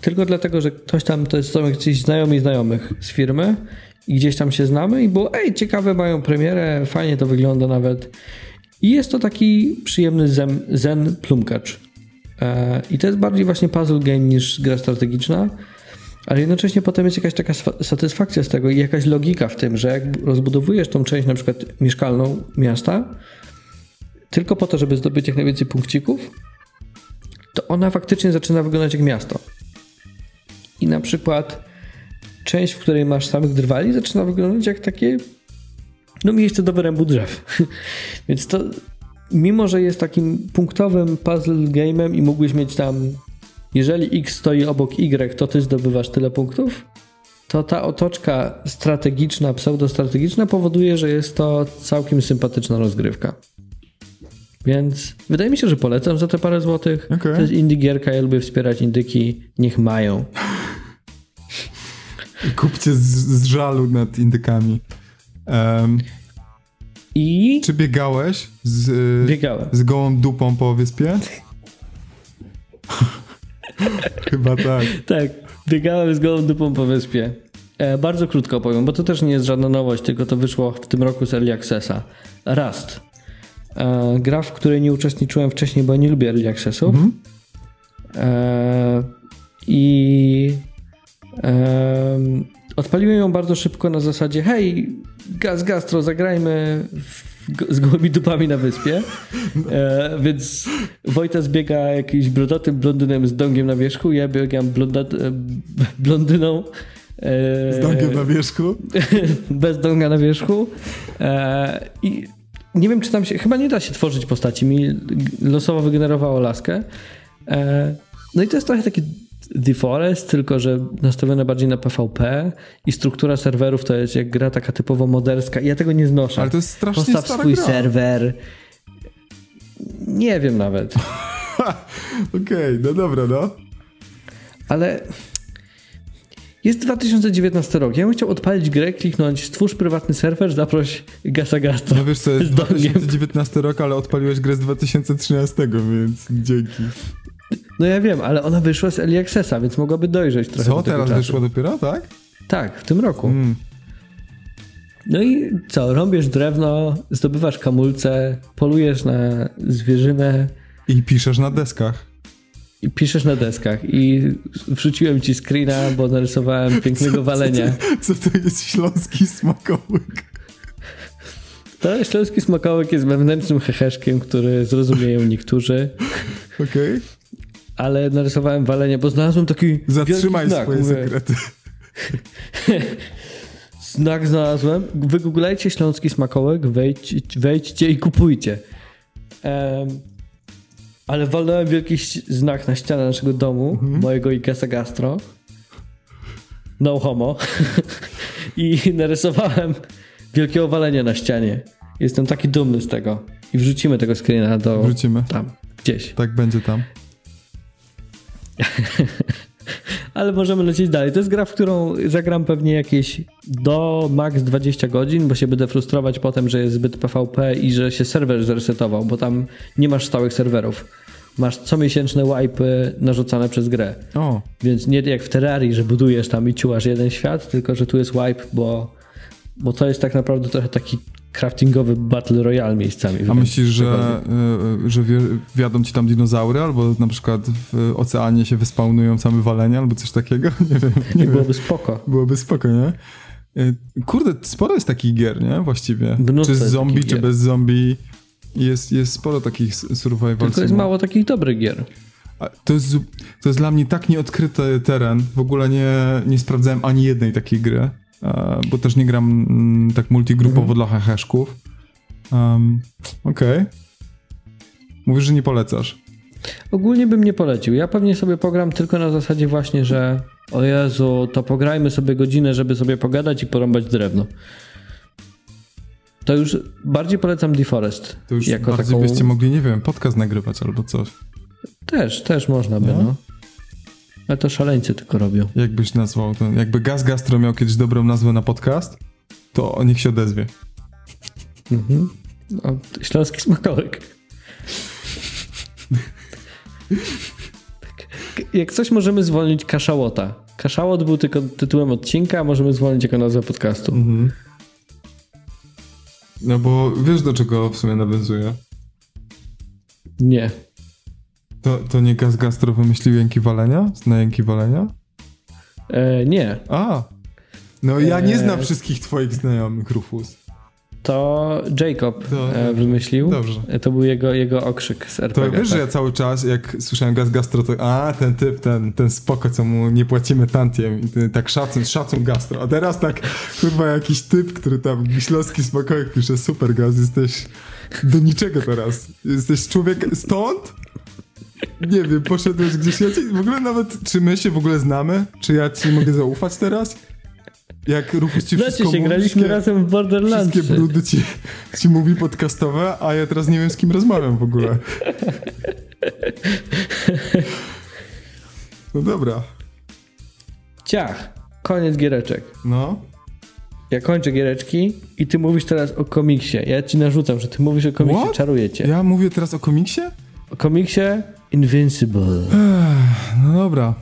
Tylko dlatego, że ktoś tam, to są jacyś znajomi znajomych z firmy i gdzieś tam się znamy i było, ej, ciekawe, mają premierę, fajnie to wygląda nawet. I jest to taki przyjemny zen, zen plumkacz. E, I to jest bardziej właśnie puzzle game niż gra strategiczna, ale jednocześnie potem jest jakaś taka satysfakcja z tego i jakaś logika w tym, że jak rozbudowujesz tą część na przykład mieszkalną miasta, tylko po to, żeby zdobyć jak najwięcej punkcików, to ona faktycznie zaczyna wyglądać jak miasto. I na przykład część, w której masz samych drwali, zaczyna wyglądać jak takie no miejsce do wyrębu drzew. [LAUGHS] Więc to mimo, że jest takim punktowym puzzle game'em i mógłbyś mieć tam jeżeli X stoi obok Y, to ty zdobywasz tyle punktów, to ta otoczka strategiczna, pseudostrategiczna powoduje, że jest to całkiem sympatyczna rozgrywka. Więc wydaje mi się, że polecam za te parę złotych. Okej. To jest indie gierka, ja lubię wspierać indyki, niech mają. Kupcie z, z żalu nad indykami. Em, I czy biegałeś z, biegałem. z gołą dupą po wyspie? Chyba tak. Tak, biegałem z gołą dupą po wyspie. E, bardzo krótko powiem, bo to też nie jest żadna nowość, tylko to wyszło w tym roku z Early Accessa. Rust. E, gra, w której nie uczestniczyłem wcześniej, bo nie lubię Early Accessów. E, I e, odpaliłem ją bardzo szybko na zasadzie hej, gaz gastro, zagrajmy w, z gołymi dupami na wyspie. E, więc Wojta zbiega jakimś brodatym blondynem z dągiem na wierzchu, ja biegam blondat, e, blondyną e, Z dągiem na wierzchu. [LAUGHS] bez dąga na wierzchu. I nie wiem, czy tam się. Chyba nie da się tworzyć postaci. Mi losowo wygenerowało laskę. E, no i to jest trochę taki The Forest, tylko że nastawione bardziej na PvP i struktura serwerów to jest jak gra taka typowo moderska. Ja tego nie znoszę. Ale to jest strasznie Postaw swój gra. serwer. Nie wiem nawet. [LAUGHS] Okej, no dobra, no. Ale jest 2019 rok. Ja bym chciał odpalić grę, kliknąć stwórz prywatny serwer, zaproś Gasa Gasta. No wiesz co, jest Z dągiem. 2019 rok, ale odpaliłeś grę z 2013, więc dzięki. No ja wiem, ale ona wyszła z Early Accessa, więc mogłaby dojrzeć trochę Co, do tego teraz czasu. wyszło dopiero, tak? Tak, w tym roku. Mm. No i co, rąbiesz drewno, zdobywasz kamulce, polujesz na zwierzynę I piszesz na deskach. I piszesz na deskach. I wrzuciłem ci screena, bo narysowałem [LAUGHS] pięknego walenia. Co to jest śląski smakołyk? To śląski smakołek jest wewnętrznym heheszkiem, który zrozumieją niektórzy. Okej? Ale narysowałem walenie, bo znalazłem taki Zatrzymaj znak. swoje Mówię, sekrety. [LAUGHS] Znak znalazłem. Wygooglajcie śląski smakołek, wejdź, wejdźcie i kupujcie. Em, ale walnąłem wielki znak na ścianę naszego domu, mojego Ikesa Gastro. No homo. [LAUGHS] I narysowałem wielkie owalenie na ścianie. Jestem taki dumny z tego. I wrzucimy tego screena do... Wrzucimy. Tam, gdzieś. Tak będzie tam. [LAUGHS] Ale możemy lecieć dalej. To jest gra, w którą zagram pewnie jakieś do max 20 godzin, bo się będę frustrować potem, że jest zbyt PvP i że się serwer zresetował, bo tam nie masz stałych serwerów. Masz comiesięczne wipy narzucane przez grę. O, Więc nie jak w Terrarii, że budujesz tam i ciułasz jeden świat, tylko że tu jest wipe, bo, bo to jest tak naprawdę trochę taki craftingowy battle royale miejscami. a myślisz, że, y, że wiadą ci tam dinozaury, albo na przykład w oceanie się wyspawnują same walenia, albo coś takiego? [LAUGHS] Nie wiem, nie I wiem. byłoby spoko. Byłoby spoko, nie? Y, Kurde, sporo jest takich gier, nie? Właściwie. Mnóstwo czy z zombie, czy bez zombie. Jest, jest sporo takich survival Tylko jest sim. mało takich dobrych gier. To jest, to jest dla mnie tak nieodkryty teren. W ogóle nie, nie sprawdzałem ani jednej takiej gry. E, bo też nie gram mm, tak multigrupowo dla heheszków. Um, Okej. Mówisz, że nie polecasz. Ogólnie bym nie polecił. Ja pewnie sobie pogram tylko na zasadzie właśnie, że o Jezu, to pograjmy sobie godzinę, żeby sobie pogadać i porąbać drewno. To już bardziej polecam Deforest. To już jako bardziej taką... byście mogli, nie wiem, podcast nagrywać albo coś. Też, też można by, No. no. Ale to szaleńcy tylko robią. Jakbyś nazwał to, jakby Gaz Gastro miał kiedyś dobrą nazwę na podcast, to niech się odezwie. Mhm. O, śląski smakołek. Jak coś możemy zwolnić kaszałota. Kaszałot był tylko tytułem odcinka, a możemy zwolnić jako nazwę podcastu. Mhm. No bo wiesz do czego w sumie nawiązuje? Nie. To, to nie Gaz Gastro wymyślił jęki walenia? Zna jęki walenia? E, nie. A! No ja nie Eee. znam wszystkich twoich znajomych, Rufus. To Jacob To- e, wymyślił. Dobrze. E, To był jego, jego okrzyk z To RPG. wiesz, że ja cały czas, jak słyszałem Gaz Gastro, to a, ten typ, ten, ten spoko, co mu nie płacimy tantiem i ten, tak szacun, szacun Gastro. A teraz tak, kurwa, jakiś typ, który tam Wiślowski spokojek pisze, super Gaz, jesteś do niczego teraz. Jesteś człowiek stąd? Nie wiem, poszedłeś gdzieś, ja ci, w ogóle nawet, czy my się w ogóle znamy? Czy ja ci mogę zaufać teraz? Jak Rufus ci wszystko się, mówi, graliśmy razem w Borderlands. Wszystkie brudy ci, ci mówi podcastowe, a ja teraz nie wiem z kim rozmawiam w ogóle. No dobra, Ciach. Koniec giereczek. no. Ja kończę giereczki i ty mówisz teraz o komiksie. Ja ci narzucam, że ty mówisz o komiksie, What? czaruję cię. Ja mówię teraz o komiksie? O komiksie Invincible. No dobra.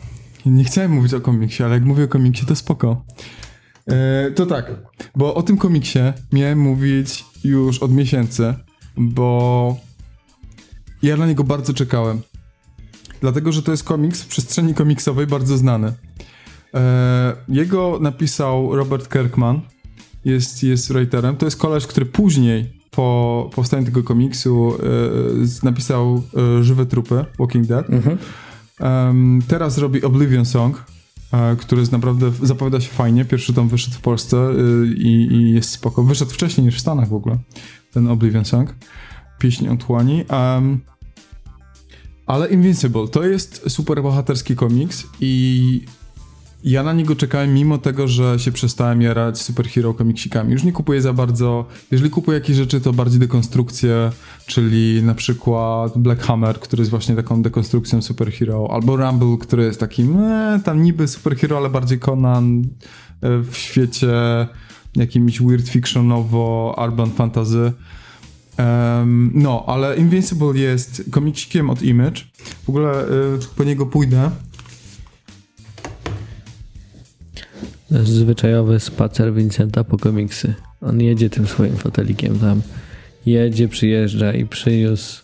Nie chciałem mówić o komiksie, ale jak mówię o komiksie, to spoko. E, to tak, bo o tym komiksie miałem mówić już od miesięcy, bo ja na niego bardzo czekałem. Dlatego, że to jest komiks w przestrzeni komiksowej bardzo znany. E, jego napisał Robert Kirkman, jest, jest writerem. To jest koleś, który później po powstaniu tego komiksu e, napisał e, Żywe Trupy, Walking Dead. Mhm. Em, teraz robi Oblivion Song, e, który jest naprawdę zapowiada się fajnie. Pierwszy tom wyszedł w Polsce i, i jest spoko. Wyszedł wcześniej niż w Stanach w ogóle, ten Oblivion Song. Pieśń otchłani. Um, ale Invincible to jest super bohaterski komiks i ja na niego czekałem mimo tego, że się przestałem jarać superhero komiksikami. Już nie kupuję za bardzo, jeżeli kupuję jakieś rzeczy, to bardziej dekonstrukcje, czyli na przykład Black Hammer, który jest właśnie taką dekonstrukcją superhero, albo Rumble, który jest takim, e, tam niby superhero, ale bardziej Conan e, w świecie jakimś weird fictionowo, urban fantasy. Em, no, ale Invincible jest komiksikiem od Image. W ogóle y, po niego pójdę. Zwyczajowy spacer Vincenta po komiksy. On jedzie tym swoim fotelikiem tam. Jedzie, przyjeżdża i przyniósł.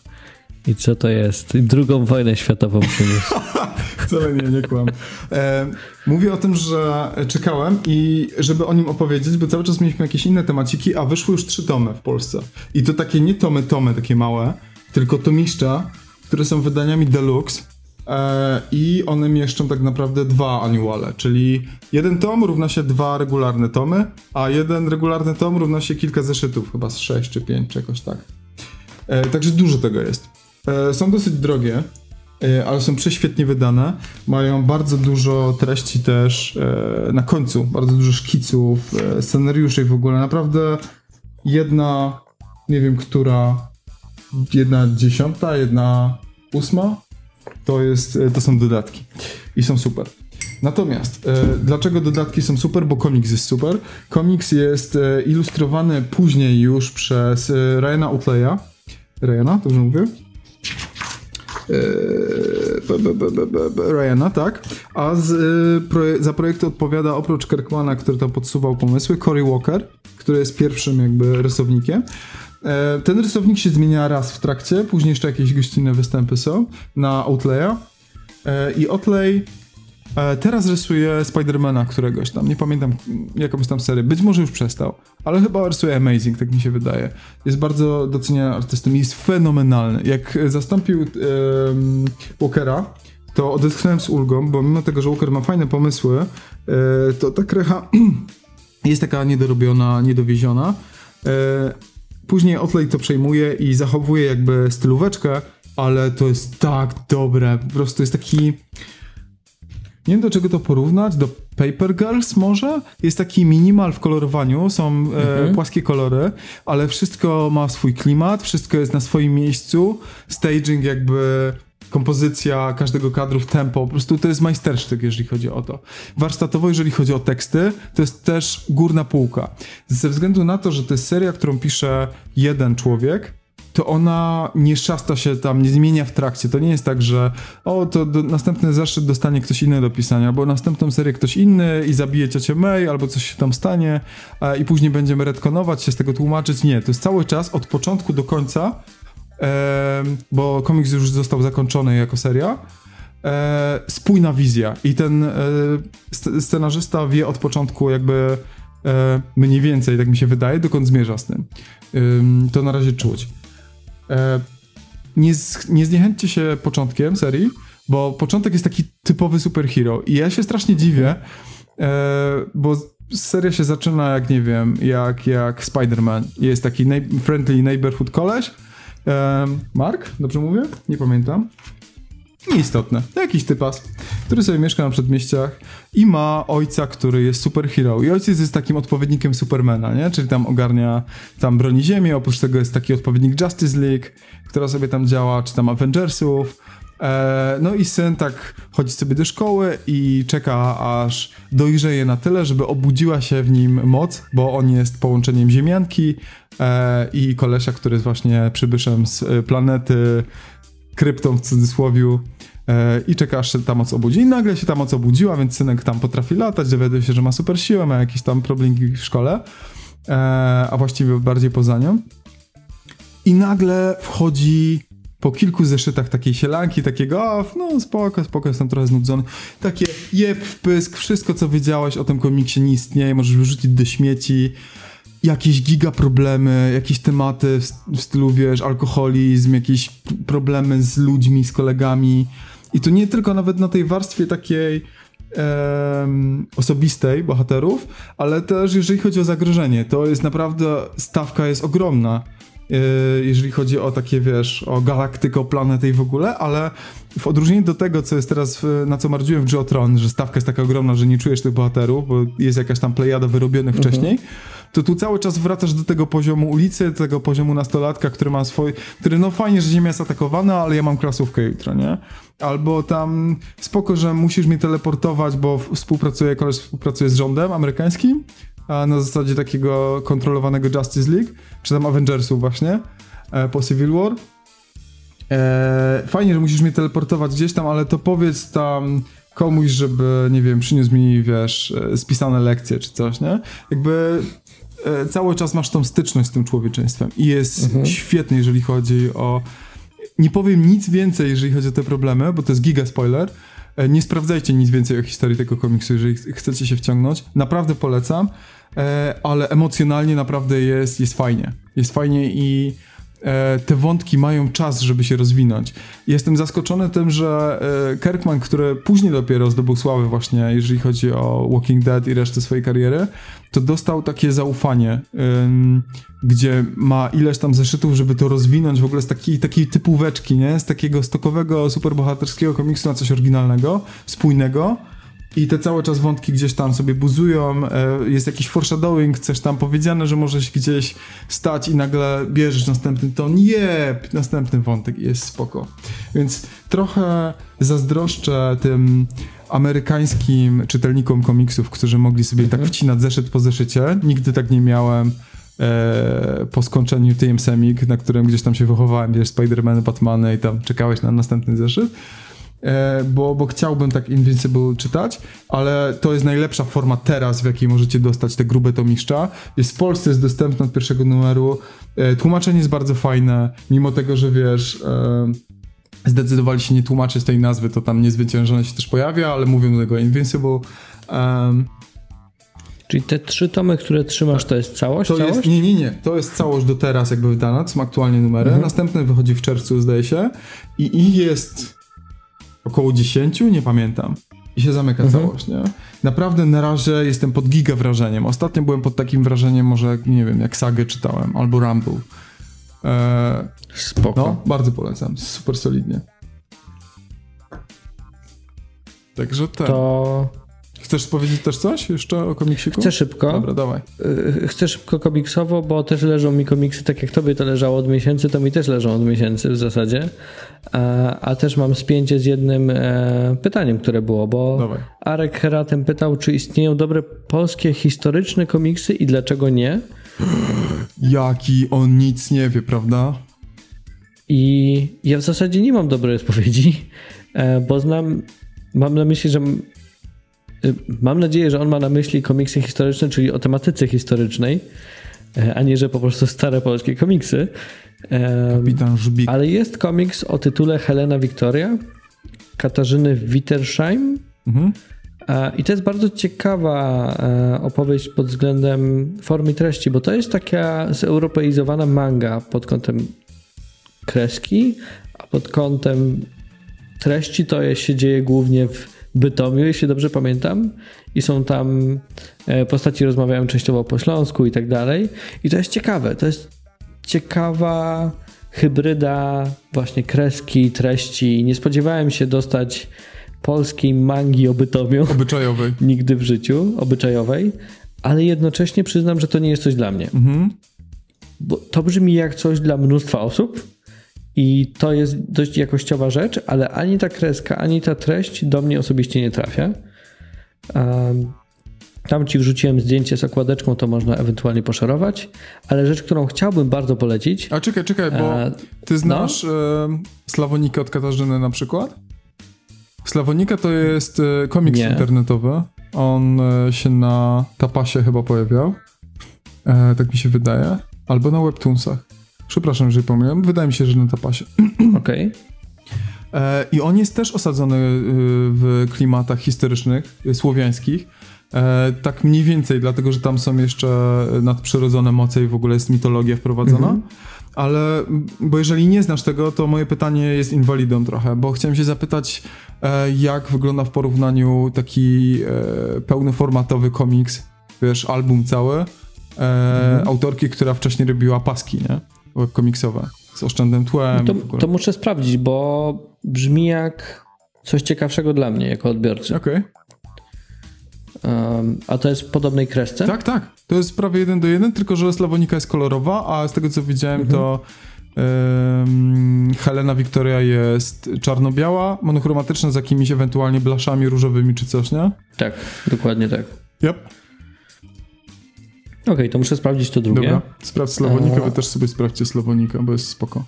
I co to jest? I drugą wojnę światową przyniósł. [LAUGHS] Wcale nie, nie kłam. E, mówię o tym, że czekałem i żeby o nim opowiedzieć, bo cały czas mieliśmy jakieś inne temaciki, a wyszły już trzy tomy w Polsce. I to takie nie tomy, tomy takie małe, tylko tomiszcza, które są wydaniami deluxe i one mieszczą tak naprawdę dwa annuale, czyli jeden tom równa się dwa regularne tomy, a jeden regularny tom równa się kilka zeszytów, chyba z sześć czy pięć, czy jakoś tak. E, także dużo tego jest. E, są dosyć drogie, e, ale są prześwietnie wydane. Mają bardzo dużo treści też e, na końcu, bardzo dużo szkiców, e, scenariuszy w ogóle. Naprawdę jedna, nie wiem która, jedna dziesiąta, jedna ósma to, jest, e, to są dodatki i są super. Natomiast e, dlaczego dodatki są super? Bo komiks jest super. Komiks jest e, ilustrowany później już przez e, Ryana Outleya. Ryana, dobrze mówię? B- Ryana, tak. A z, y, proje- za projekt odpowiada oprócz Kirkmana, który tam podsuwał pomysły, Cory Walker, który jest pierwszym jakby rysownikiem. E, Ten rysownik się zmienia raz w trakcie, później jeszcze jakieś gościnne występy są na Outleya. E, I Outlay e, teraz rysuje Spidermana któregoś tam, nie pamiętam jakąś tam serię, być może już przestał, ale chyba rysuje Amazing, tak mi się wydaje. Jest bardzo doceniany artystą i jest fenomenalny. Jak zastąpił em, Walkera, to odetchnąłem z ulgą, bo mimo tego, że Walker ma fajne pomysły, to ta krecha [CLEARS THROAT] Jest taka niedorobiona, niedowieziona. E, później Otley to przejmuje i zachowuje jakby stylóweczkę, ale to jest tak dobre. Po prostu jest taki... Nie wiem do czego to porównać, do Paper Girls może? Jest taki minimal w kolorowaniu, są e, płaskie kolory, ale wszystko ma swój klimat, wszystko jest na swoim miejscu, staging jakby kompozycja każdego kadru w tempo, po prostu to jest majstersztyk, jeżeli chodzi o to. Warsztatowo, jeżeli chodzi o teksty, to jest też górna półka. Ze względu na to, że to jest seria, którą pisze jeden człowiek, to ona nie szasta się tam, nie zmienia w trakcie. To nie jest tak, że o, to do, następny zaszczyt dostanie ktoś inny do pisania, albo następną serię ktoś inny i zabije ciocię May, albo coś się tam stanie e, i później będziemy retkonować, się z tego tłumaczyć. Nie, to jest cały czas od początku do końca, bo komiks już został zakończony jako seria, e, spójna wizja i ten e, st- scenarzysta wie od początku jakby e, mniej więcej, tak mi się wydaje, dokąd zmierza z tym. Ym, to na razie czuć. Nie, z, nie zniechęćcie się początkiem serii, bo początek jest taki typowy superhero i ja się strasznie dziwię, bo seria się zaczyna jak, nie wiem, jak, jak Spider-Man. Jest taki friendly neighborhood koleś. Mark? Dobrze mówię? Nie pamiętam. Nieistotne. Jakiś typas, który sobie mieszka na przedmieściach i ma ojca, który jest superhero. I ojciec jest takim odpowiednikiem Supermana, nie? Czyli tam ogarnia, tam broni ziemię, oprócz tego jest taki odpowiednik Justice League, która sobie tam działa, czy tam Avengersów. E, no i syn tak chodzi sobie do szkoły i czeka aż dojrzeje na tyle, żeby obudziła się w nim moc, bo on jest połączeniem ziemianki e, i kolesia, który jest właśnie przybyszem z e, planety kryptą w cudzysłowiu i czeka aż się ta moc obudzi. I nagle się ta moc obudziła, więc synek tam potrafi latać, dowiaduje się, że ma super siłę, ma jakieś tam problemy w szkole, a właściwie bardziej poza nią. I nagle wchodzi po kilku zeszytach takiej sielanki, takiego, o, no spoko, spoko, jestem trochę znudzony. Takie jeb, wpysk, wszystko co wiedziałeś o tym komiksie nie istnieje, możesz wyrzucić do śmieci. Jakieś giga problemy, jakieś tematy w, w stylu, wiesz, alkoholizm, jakieś problemy z ludźmi, z kolegami. I to nie tylko nawet na tej warstwie takiej osobistej bohaterów, ale też jeżeli chodzi o zagrożenie, to jest naprawdę, stawka jest ogromna jeżeli chodzi o takie, wiesz, o galaktykę, o planetę i w ogóle, ale w odróżnieniu do tego, co jest teraz, w, na co marzyłem w Geotron, że stawka jest taka ogromna, że nie czujesz tych bohaterów, bo jest jakaś tam plejada wyrobionych wcześniej, to tu cały czas wracasz do tego poziomu ulicy, do tego poziomu nastolatka, który ma swój, który no fajnie, że ziemia jest atakowana, ale ja mam klasówkę jutro, nie? Albo tam spoko, że musisz mnie teleportować, bo współpracuję, koleś współpracuje z rządem amerykańskim, a na zasadzie takiego kontrolowanego Justice League, czy tam Avengersów właśnie, e, po Civil War. E, fajnie, że musisz mnie teleportować gdzieś tam, ale to powiedz tam komuś, żeby, nie wiem, przyniósł mi, wiesz, e, spisane lekcje czy coś, nie? Jakby e, cały czas masz tą styczność z tym człowieczeństwem i jest świetny, jeżeli chodzi o... Nie powiem nic więcej, jeżeli chodzi o te problemy, bo to jest giga spoiler. E, Nie sprawdzajcie nic więcej o historii tego komiksu, jeżeli ch- chcecie się wciągnąć. Naprawdę polecam, e, ale emocjonalnie naprawdę jest, jest fajnie. Jest fajnie i te wątki mają czas, żeby się rozwinąć. Jestem zaskoczony tym, że e, Kirkman, który później dopiero zdobył sławę właśnie, jeżeli chodzi o Walking Dead i resztę swojej kariery, to dostał takie zaufanie, gdzie ma ileś tam zeszytów, żeby to rozwinąć w ogóle z takiej, takiej typóweczki, nie? Z takiego stokowego, superbohaterskiego komiksu na coś oryginalnego, spójnego. I te cały czas wątki gdzieś tam sobie buzują, e, jest jakiś foreshadowing, coś tam powiedziane, że może się gdzieś stać i nagle bierzesz następny ton, jep, następny wątek jest spoko. Więc trochę zazdroszczę tym amerykańskim czytelnikom komiksów, którzy mogli sobie tak wcinać zeszyt po zeszycie. Nigdy tak nie miałem e, po skończeniu TM Semik, na którym gdzieś tam się wychowałem, wiesz, Spider-Man, Batmany i tam czekałeś na następny zeszyt bo, bo chciałbym tak Invincible czytać, ale to jest najlepsza forma teraz, w jakiej możecie dostać te grube tomiszcza. Jest w Polsce, jest dostępne od pierwszego numeru. E, tłumaczenie jest bardzo fajne, mimo tego, że wiesz... E, Zdecydowali się nie tłumaczyć tej nazwy, to tam niezwyciężone się też pojawia, ale mówią do tego Invincible. Um, Czyli te trzy tomy, które trzymasz, to jest całość? to całość? jest, nie, nie, nie. To jest całość do teraz jakby wydana, są aktualnie numery. Następny wychodzi w czerwcu, zdaje się. I ich jest około 10, nie pamiętam. i się zamyka Mhm. całość, nie? Naprawdę na razie jestem pod giga wrażeniem. Ostatnio byłem pod takim wrażeniem, może, nie wiem, jak Sagę czytałem, albo Rumble. E, Spoko. no, bardzo polecam, super solidnie. Także tak. To Chcesz powiedzieć też coś jeszcze o komiksiku? chcę szybko. Dobra, dawaj. Y, Chcę szybko komiksowo, bo też leżą mi komiksy, tak jak tobie to leżało od miesięcy, to mi też leżą od miesięcy w zasadzie. A, a też mam spięcie z jednym e, pytaniem, które było, bo Dawaj. Arek Heratem pytał, czy istnieją dobre polskie historyczne komiksy i dlaczego nie. Jaki on nic nie wie, prawda? I ja w zasadzie nie mam dobrej odpowiedzi, e, bo znam, mam na myśli, że mam nadzieję, że on ma na myśli komiksy historyczne, czyli o tematyce historycznej, e, a nie, że po prostu stare polskie komiksy. Kapitan Żbik. Ale jest komiks o tytule Helena Wiktoria Katarzyny Wittersheim. Mhm. I to jest bardzo ciekawa e, opowieść pod względem formy i treści, bo to jest taka zeuropeizowana manga pod kątem kreski, a pod kątem treści to się dzieje głównie w Bytomiu, jeśli dobrze pamiętam. I są tam e, postaci rozmawiają częściowo po śląsku i tak dalej. I to jest ciekawe. To jest ciekawa hybryda właśnie kreski, treści. Nie spodziewałem się dostać polskiej mangi o Bytomiu [LAUGHS] Obyczajowej. nigdy w życiu, obyczajowej, ale jednocześnie przyznam, że to nie jest coś dla mnie. Mhm. Bo to brzmi jak coś dla mnóstwa osób i to jest dość jakościowa rzecz, ale ani ta kreska, ani ta treść do mnie osobiście nie trafia. Tam ci wrzuciłem zdjęcie z okładeczką, to można ewentualnie poszerować, ale rzecz, którą chciałbym bardzo polecić. A czekaj, czekaj, bo E, ty znasz e, Slawonika od Katarzyny na przykład? Slawonika to jest e, komiks Nie. internetowy. On e, się na Tapasie chyba pojawiał. Tak mi się wydaje. Albo na Webtoonsach. Przepraszam, że pomyliłem. Wydaje mi się, że na Tapasie. [CLEARS THROAT] Okej. E, I on jest też osadzony y, w klimatach historycznych, y, słowiańskich. E, tak mniej więcej, dlatego że tam są jeszcze nadprzyrodzone moce i w ogóle jest mitologia wprowadzona. Ale, m, bo jeżeli nie znasz tego, to moje pytanie jest inwalidą trochę, bo chciałem się zapytać, e, jak wygląda w porównaniu taki pełnoformatowy komiks, wiesz, album cały, e, autorki, która wcześniej robiła paski, nie? Webkomiksowe. Z oszczędnym tłem. To, w ogóle. to muszę sprawdzić, bo brzmi jak coś ciekawszego dla mnie jako odbiorcy. Okej. Um, a to jest w podobnej kresce? Tak, tak. To jest prawie jeden do jeden, tylko że Slawonika jest kolorowa, a z tego co widziałem, to em, Helena Wiktoria jest czarno-biała, monochromatyczna z jakimiś ewentualnie blaszami różowymi czy coś, nie? Tak, dokładnie tak. Yep. Okej, to muszę sprawdzić to drugie. Dobra. Sprawdź Slawonikę, A- wy też sobie sprawdźcie Slawonika, bo jest spoko.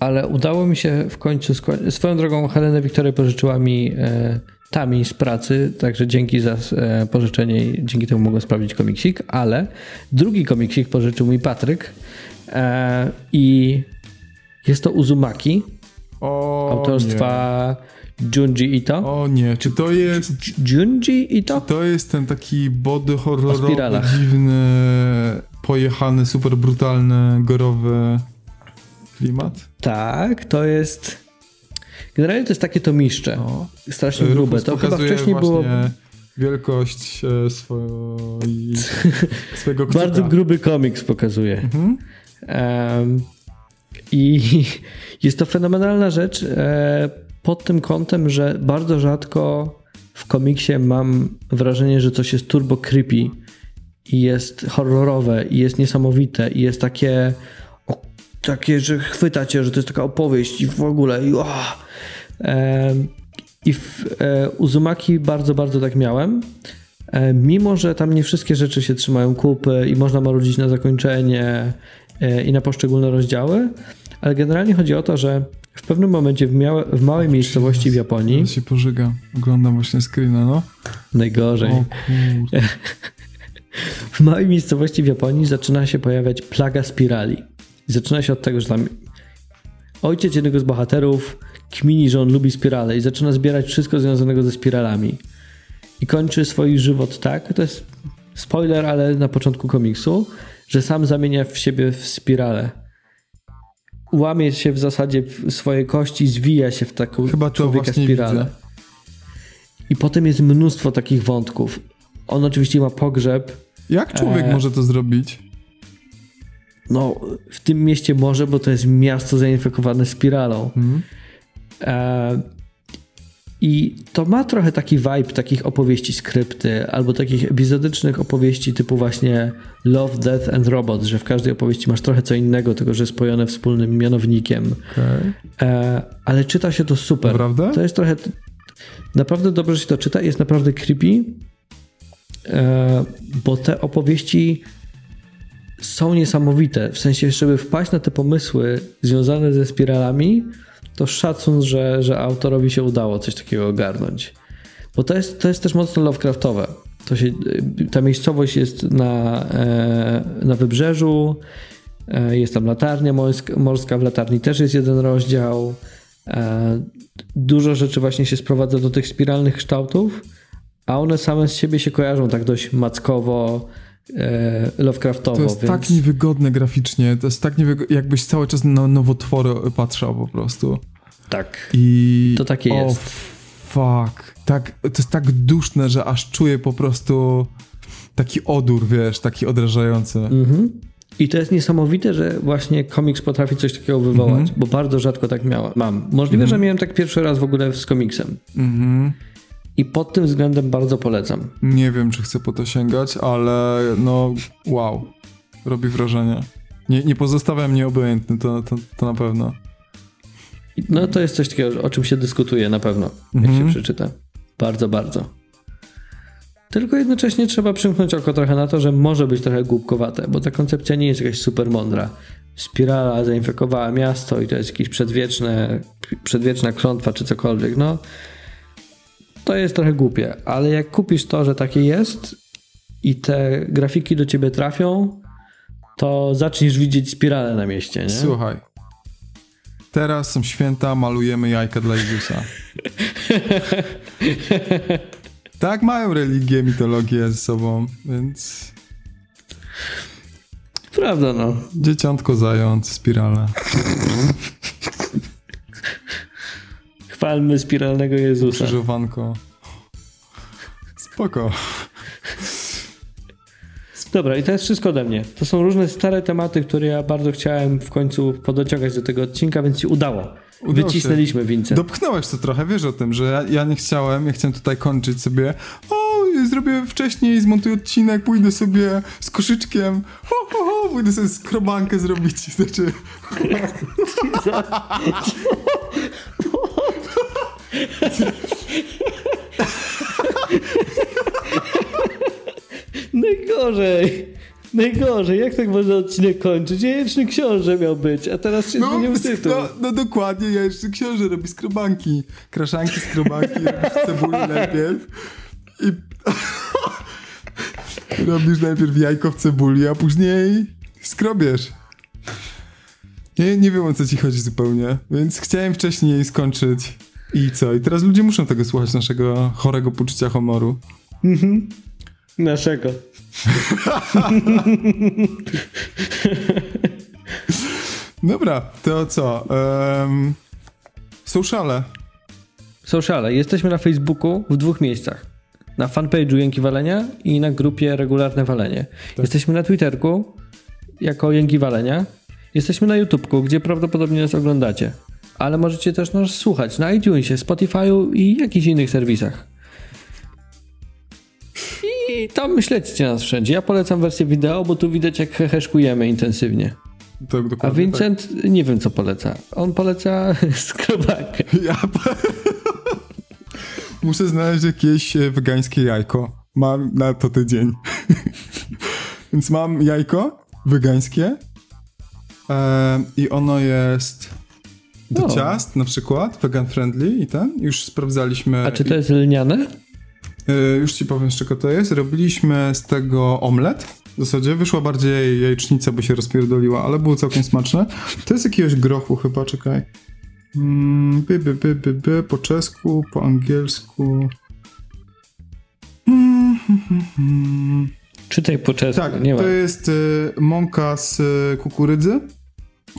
Ale udało mi się w końcu. Sko- Swoją drogą, Helena Wiktoria pożyczyła mi e, Tami z pracy, także dzięki za e, pożyczenie i dzięki temu mogłem sprawdzić komiksik. Ale drugi komiksik pożyczył mi Patryk e, i jest to Uzumaki O autorstwa Junji Ito. O nie, czy to jest... Junji Ito? To jest ten taki body horrorowy, dziwny, pojechany, super brutalny, gorowy klimat. Tak, to jest. Generalnie to jest takie tomiszcze. No. Strasznie grube. Rufus To chyba wcześniej było wielkość e, swojej, [LAUGHS] swojego kciuka. bardzo gruby komiks pokazuje. Mhm. Em, I [LAUGHS] jest to fenomenalna rzecz e, pod tym kątem, że bardzo rzadko w komiksie mam wrażenie, że coś jest turbo creepy i jest horrorowe i jest niesamowite i jest takie o, takie, że chwyta cię, że to jest taka opowieść i w ogóle i, o, Em, i w e, Uzumaki bardzo, bardzo tak miałem. E, Mimo, że tam nie wszystkie rzeczy się trzymają kupy i można marudzić na zakończenie e, i na poszczególne rozdziały, ale generalnie chodzi o to, że w pewnym momencie w, w małej miejscowości w Japonii, Teraz się pożyga. Oglądam właśnie screena, no. najgorzej, O kurde. [LAUGHS] w małej miejscowości w Japonii zaczyna się pojawiać plaga spirali. Zaczyna się od tego, że tam ojciec jednego z bohaterów kmini, że on lubi spirale i zaczyna zbierać wszystko związanego ze spiralami. I kończy swój żywot tak, to jest spoiler, ale na początku komiksu, że sam zamienia w siebie w spiralę. Łamie się w zasadzie w swoje kości, zwija się w taką Chyba człowieka spiralę. widzę. I potem jest mnóstwo takich wątków. On oczywiście ma pogrzeb. Jak człowiek E. może to zrobić? No, w tym mieście może, bo to jest miasto zainfekowane spiralą. E, I to ma trochę taki vibe takich opowieści skrypty, albo takich epizodycznych opowieści typu właśnie Love, Death and Robots, że w każdej opowieści masz trochę co innego, tylko że spojone wspólnym mianownikiem. Okej. E, ale czyta się to super. Naprawdę? To jest trochę. Naprawdę dobrze się to czyta, jest naprawdę creepy, e, bo te opowieści są niesamowite. W sensie, żeby wpaść na te pomysły związane ze spiralami, to szacun, że, że autorowi się udało coś takiego ogarnąć. Bo to jest, to jest też mocno Lovecraftowe. To się, ta miejscowość jest na, e, na wybrzeżu, e, jest tam latarnia morska, morska, w latarni też jest jeden rozdział. E, Dużo rzeczy właśnie się sprowadza do tych spiralnych kształtów, a one same z siebie się kojarzą tak dość mackowo, Lovecraftowo. To jest więc... tak niewygodne graficznie, to jest tak niewygodne, jakbyś cały czas na nowotwory patrzał po prostu. Tak. I... To takie o, jest. fuck. Tak, to jest tak duszne, że aż czuję po prostu taki odór, wiesz, taki odrażający. Mhm. I to jest niesamowite, że właśnie komiks potrafi coś takiego wywołać, Mhm. bo bardzo rzadko tak miałem. mam. Możliwe, że miałem tak pierwszy raz w ogóle z komiksem. Mhm. I pod tym względem bardzo polecam. Nie wiem, czy chcę po to sięgać, ale no wow, robi wrażenie. Nie, nie pozostawia mnie obojętny, to, to, to na pewno. No to jest coś takiego, o czym się dyskutuje na pewno, jak Mhm. się przeczyta. Bardzo, bardzo. Tylko jednocześnie trzeba przymknąć oko trochę na to, że może być trochę głupkowate, bo ta koncepcja nie jest jakaś super mądra. Spirala zainfekowała miasto i to jest jakieś przedwieczne, przedwieczna klątwa czy cokolwiek. No, to jest trochę głupie, ale jak kupisz to, że takie jest i te grafiki do ciebie trafią, to zaczniesz widzieć spirale na mieście, nie? Słuchaj. Teraz są święta, malujemy jajka dla Jezusa. [LAUGHS] tak mają religię, mitologię ze sobą, więc Prawda, no. dzieciątko zając, spirale. [LAUGHS] Chwalmy spiralnego Jezusa. Krzyżowanko. Spoko. Dobra, i to jest wszystko ode mnie. To są różne stare tematy, które ja bardzo chciałem w końcu podociągać do tego odcinka, więc się udało. Udało Wycisnęliśmy, Vincent. Dopchnąłeś to trochę, wiesz o tym, że ja, ja nie chciałem, ja chciałem tutaj kończyć sobie. O, zrobię wcześniej, zmontuję odcinek, pójdę sobie z koszyczkiem. Ho, ho, ho, pójdę sobie skrobankę zrobić. [LAUGHS] Znaczy, [LAUGHS] [LAUGHS] Najgorzej! Najgorzej, jak tak można odcinek kończyć? Jajeczny książę miał być, a teraz się zmienił tytuł. no, no dokładnie, ja jeszcze książę robi skrobanki. Kraszanki, skrobanki, robisz cebuli najpierw. I [LAUGHS] robisz najpierw jajko w cebuli, a później skrobiesz. Nie, nie wiem o co ci chodzi zupełnie, więc chciałem wcześniej skończyć. I co? I teraz ludzie muszą tego słuchać, naszego chorego poczucia humoru. Naszego. [LAUGHS] Dobra, to co? Um, sociale. Sociale. Jesteśmy na Facebooku w dwóch miejscach. Na fanpage'u Jęki Walenia i na grupie Regularne Walenie. Jesteśmy na Twitterku jako Jęki Walenia. Jesteśmy na YouTubeku, gdzie prawdopodobnie nas oglądacie. Ale możecie też nas słuchać na iTunesie, Spotify'u i jakichś innych serwisach. I tam śledźcie nas wszędzie. Ja polecam wersję wideo, bo tu widać jak heheszkujemy intensywnie. Tak, A dokładnie Vincent nie wiem co poleca. On poleca [LAUGHS] skrobankę. Tak. Ja [LAUGHS] muszę znaleźć jakieś e, wegańskie jajko. Mam na to tydzień. [LAUGHS] Więc mam jajko wegańskie e, i ono jest do O. ciast na przykład, vegan friendly i ten. Już sprawdzaliśmy. A czy to jest lniane? E, już ci powiem, z czego to jest. Robiliśmy z tego omlet. W zasadzie wyszła bardziej jajecznica, bo się rozpierdoliła, ale było całkiem smaczne. To jest jakiegoś grochu chyba, czekaj. Mm, by, by, by, by, by, po czesku, po angielsku. Mm, hmm, hmm. Czytaj po czesku. Tak, nie ma. to jest y, mąka z y, kukurydzy.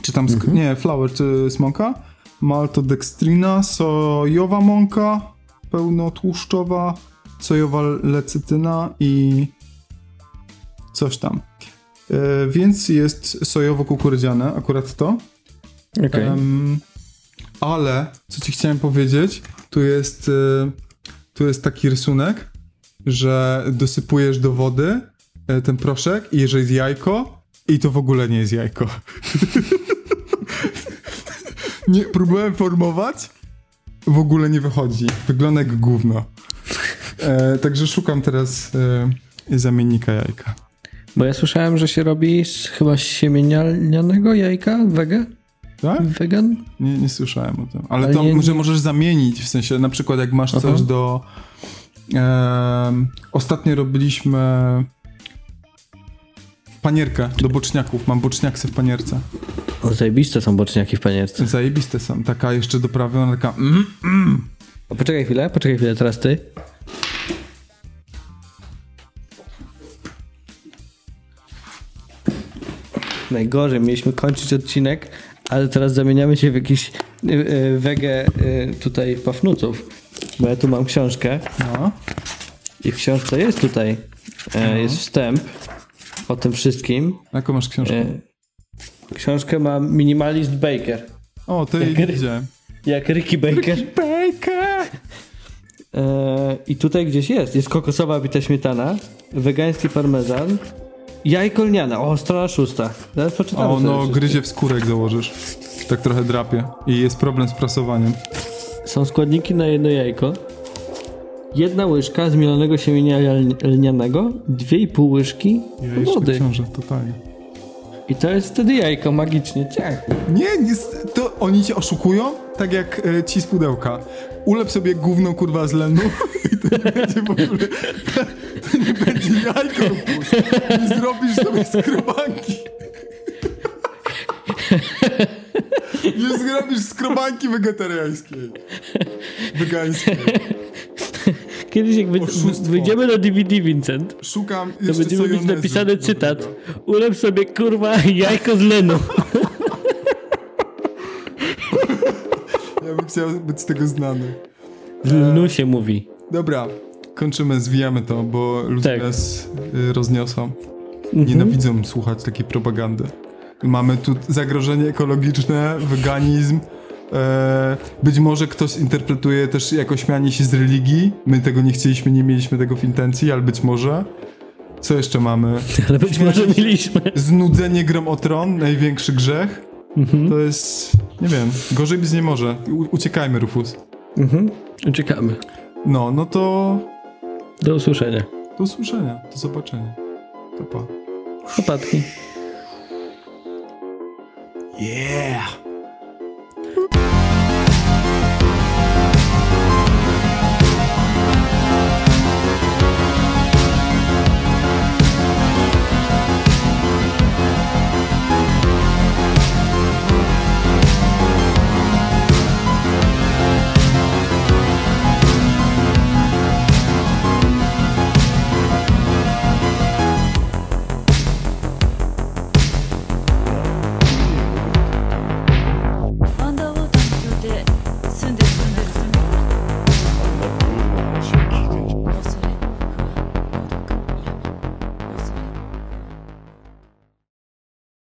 Czy tam, sk- nie, to jest mąka. Maltodextrina, sojowa mąka. pełnotłuszczowa, sojowa lecytyna i coś tam. E, więc jest sojowo-kukurydziane, akurat to. Okej. Em, ale, co ci chciałem powiedzieć, tu jest, e, tu jest taki rysunek, że dosypujesz do wody e, ten proszek i jeżeli jest jajko, i to w ogóle nie jest jajko. [LAUGHS] nie, próbowałem formować, w ogóle nie wychodzi. Wygląda jak gówno. E, także szukam teraz e, zamiennika jajka. Bo ja słyszałem, że się robi z chyba siemienialnianego jajka wege? Tak? Wegan? Nie, nie słyszałem o tym. Ale, Ale to, nie- że możesz zamienić, w sensie na przykład jak masz Aha. coś do... em, ostatnio robiliśmy panierkę do boczniaków. Mam boczniaksy w panierce. O, zajebiste są boczniaki w panierce. Zajebiste są. Taka jeszcze doprawiona, taka... Mm, O, poczekaj chwilę, poczekaj chwilę, teraz ty. Najgorzej, mieliśmy kończyć odcinek, ale teraz zamieniamy się w jakiś y, y, wege y, tutaj pafnuców. Bo ja tu mam książkę no. i w książce jest tutaj, e, jest wstęp o tym wszystkim. Jaką masz książkę? E, książkę ma Minimalist Baker. O, to jak- widziałem. Jak Ricky Baker. Baker! E, I tutaj gdzieś jest. Jest kokosowa bita śmietana, wegański parmezan, jajko lniane. O, strona szósta. Zaraz poczytamy O, no, gryzie w skórek założysz. Tak trochę drapie. I jest problem z prasowaniem. Są składniki na jedno jajko. Jedna łyżka zmielonego siemienia ln- lnianego, dwie i pół łyżki Ja wody. książę, totalnie. I to jest wtedy jajko magicznie. Ciach. Nie, nie, to oni cię oszukują, tak jak e, ci z pudełka. Ulep sobie gówno kurwa z lenu [LAUGHS] i to nie będzie w ogóle, to nie będzie jajko wpuść. Nie zrobisz sobie skrobanki. [LAUGHS] Nie zrobisz skrobanki wegetariańskiej. Wegańskiej. Kiedyś jak Oszustwo. wyjdziemy na DVD, Vincent, Szukam to będziemy mieć napisany dobrego. cytat. Ulep sobie kurwa [LAUGHS] jajko z lenu. [LAUGHS] Ja bym chciał być z tego znany. Z lnu się mówi. Dobra, kończymy, zwijamy to, bo ludzie Tak. nas y, rozniosą. Mhm. Nienawidzą słuchać takiej propagandy. Mamy tu zagrożenie ekologiczne, weganizm. E, być może ktoś interpretuje też jako śmianie się z religii. My tego nie chcieliśmy, nie mieliśmy tego w intencji, ale być może. Co jeszcze mamy? [LAUGHS] Ale być może mieliśmy. Znudzenie grom o tron, największy grzech. Mhm. To jest, nie wiem, gorzej być nie może. U- uciekajmy, Rufus. Mhm. Czekamy. No, no to Do usłyszenia. do usłyszenia, do zobaczenia. To pa. Opatki. Yeah!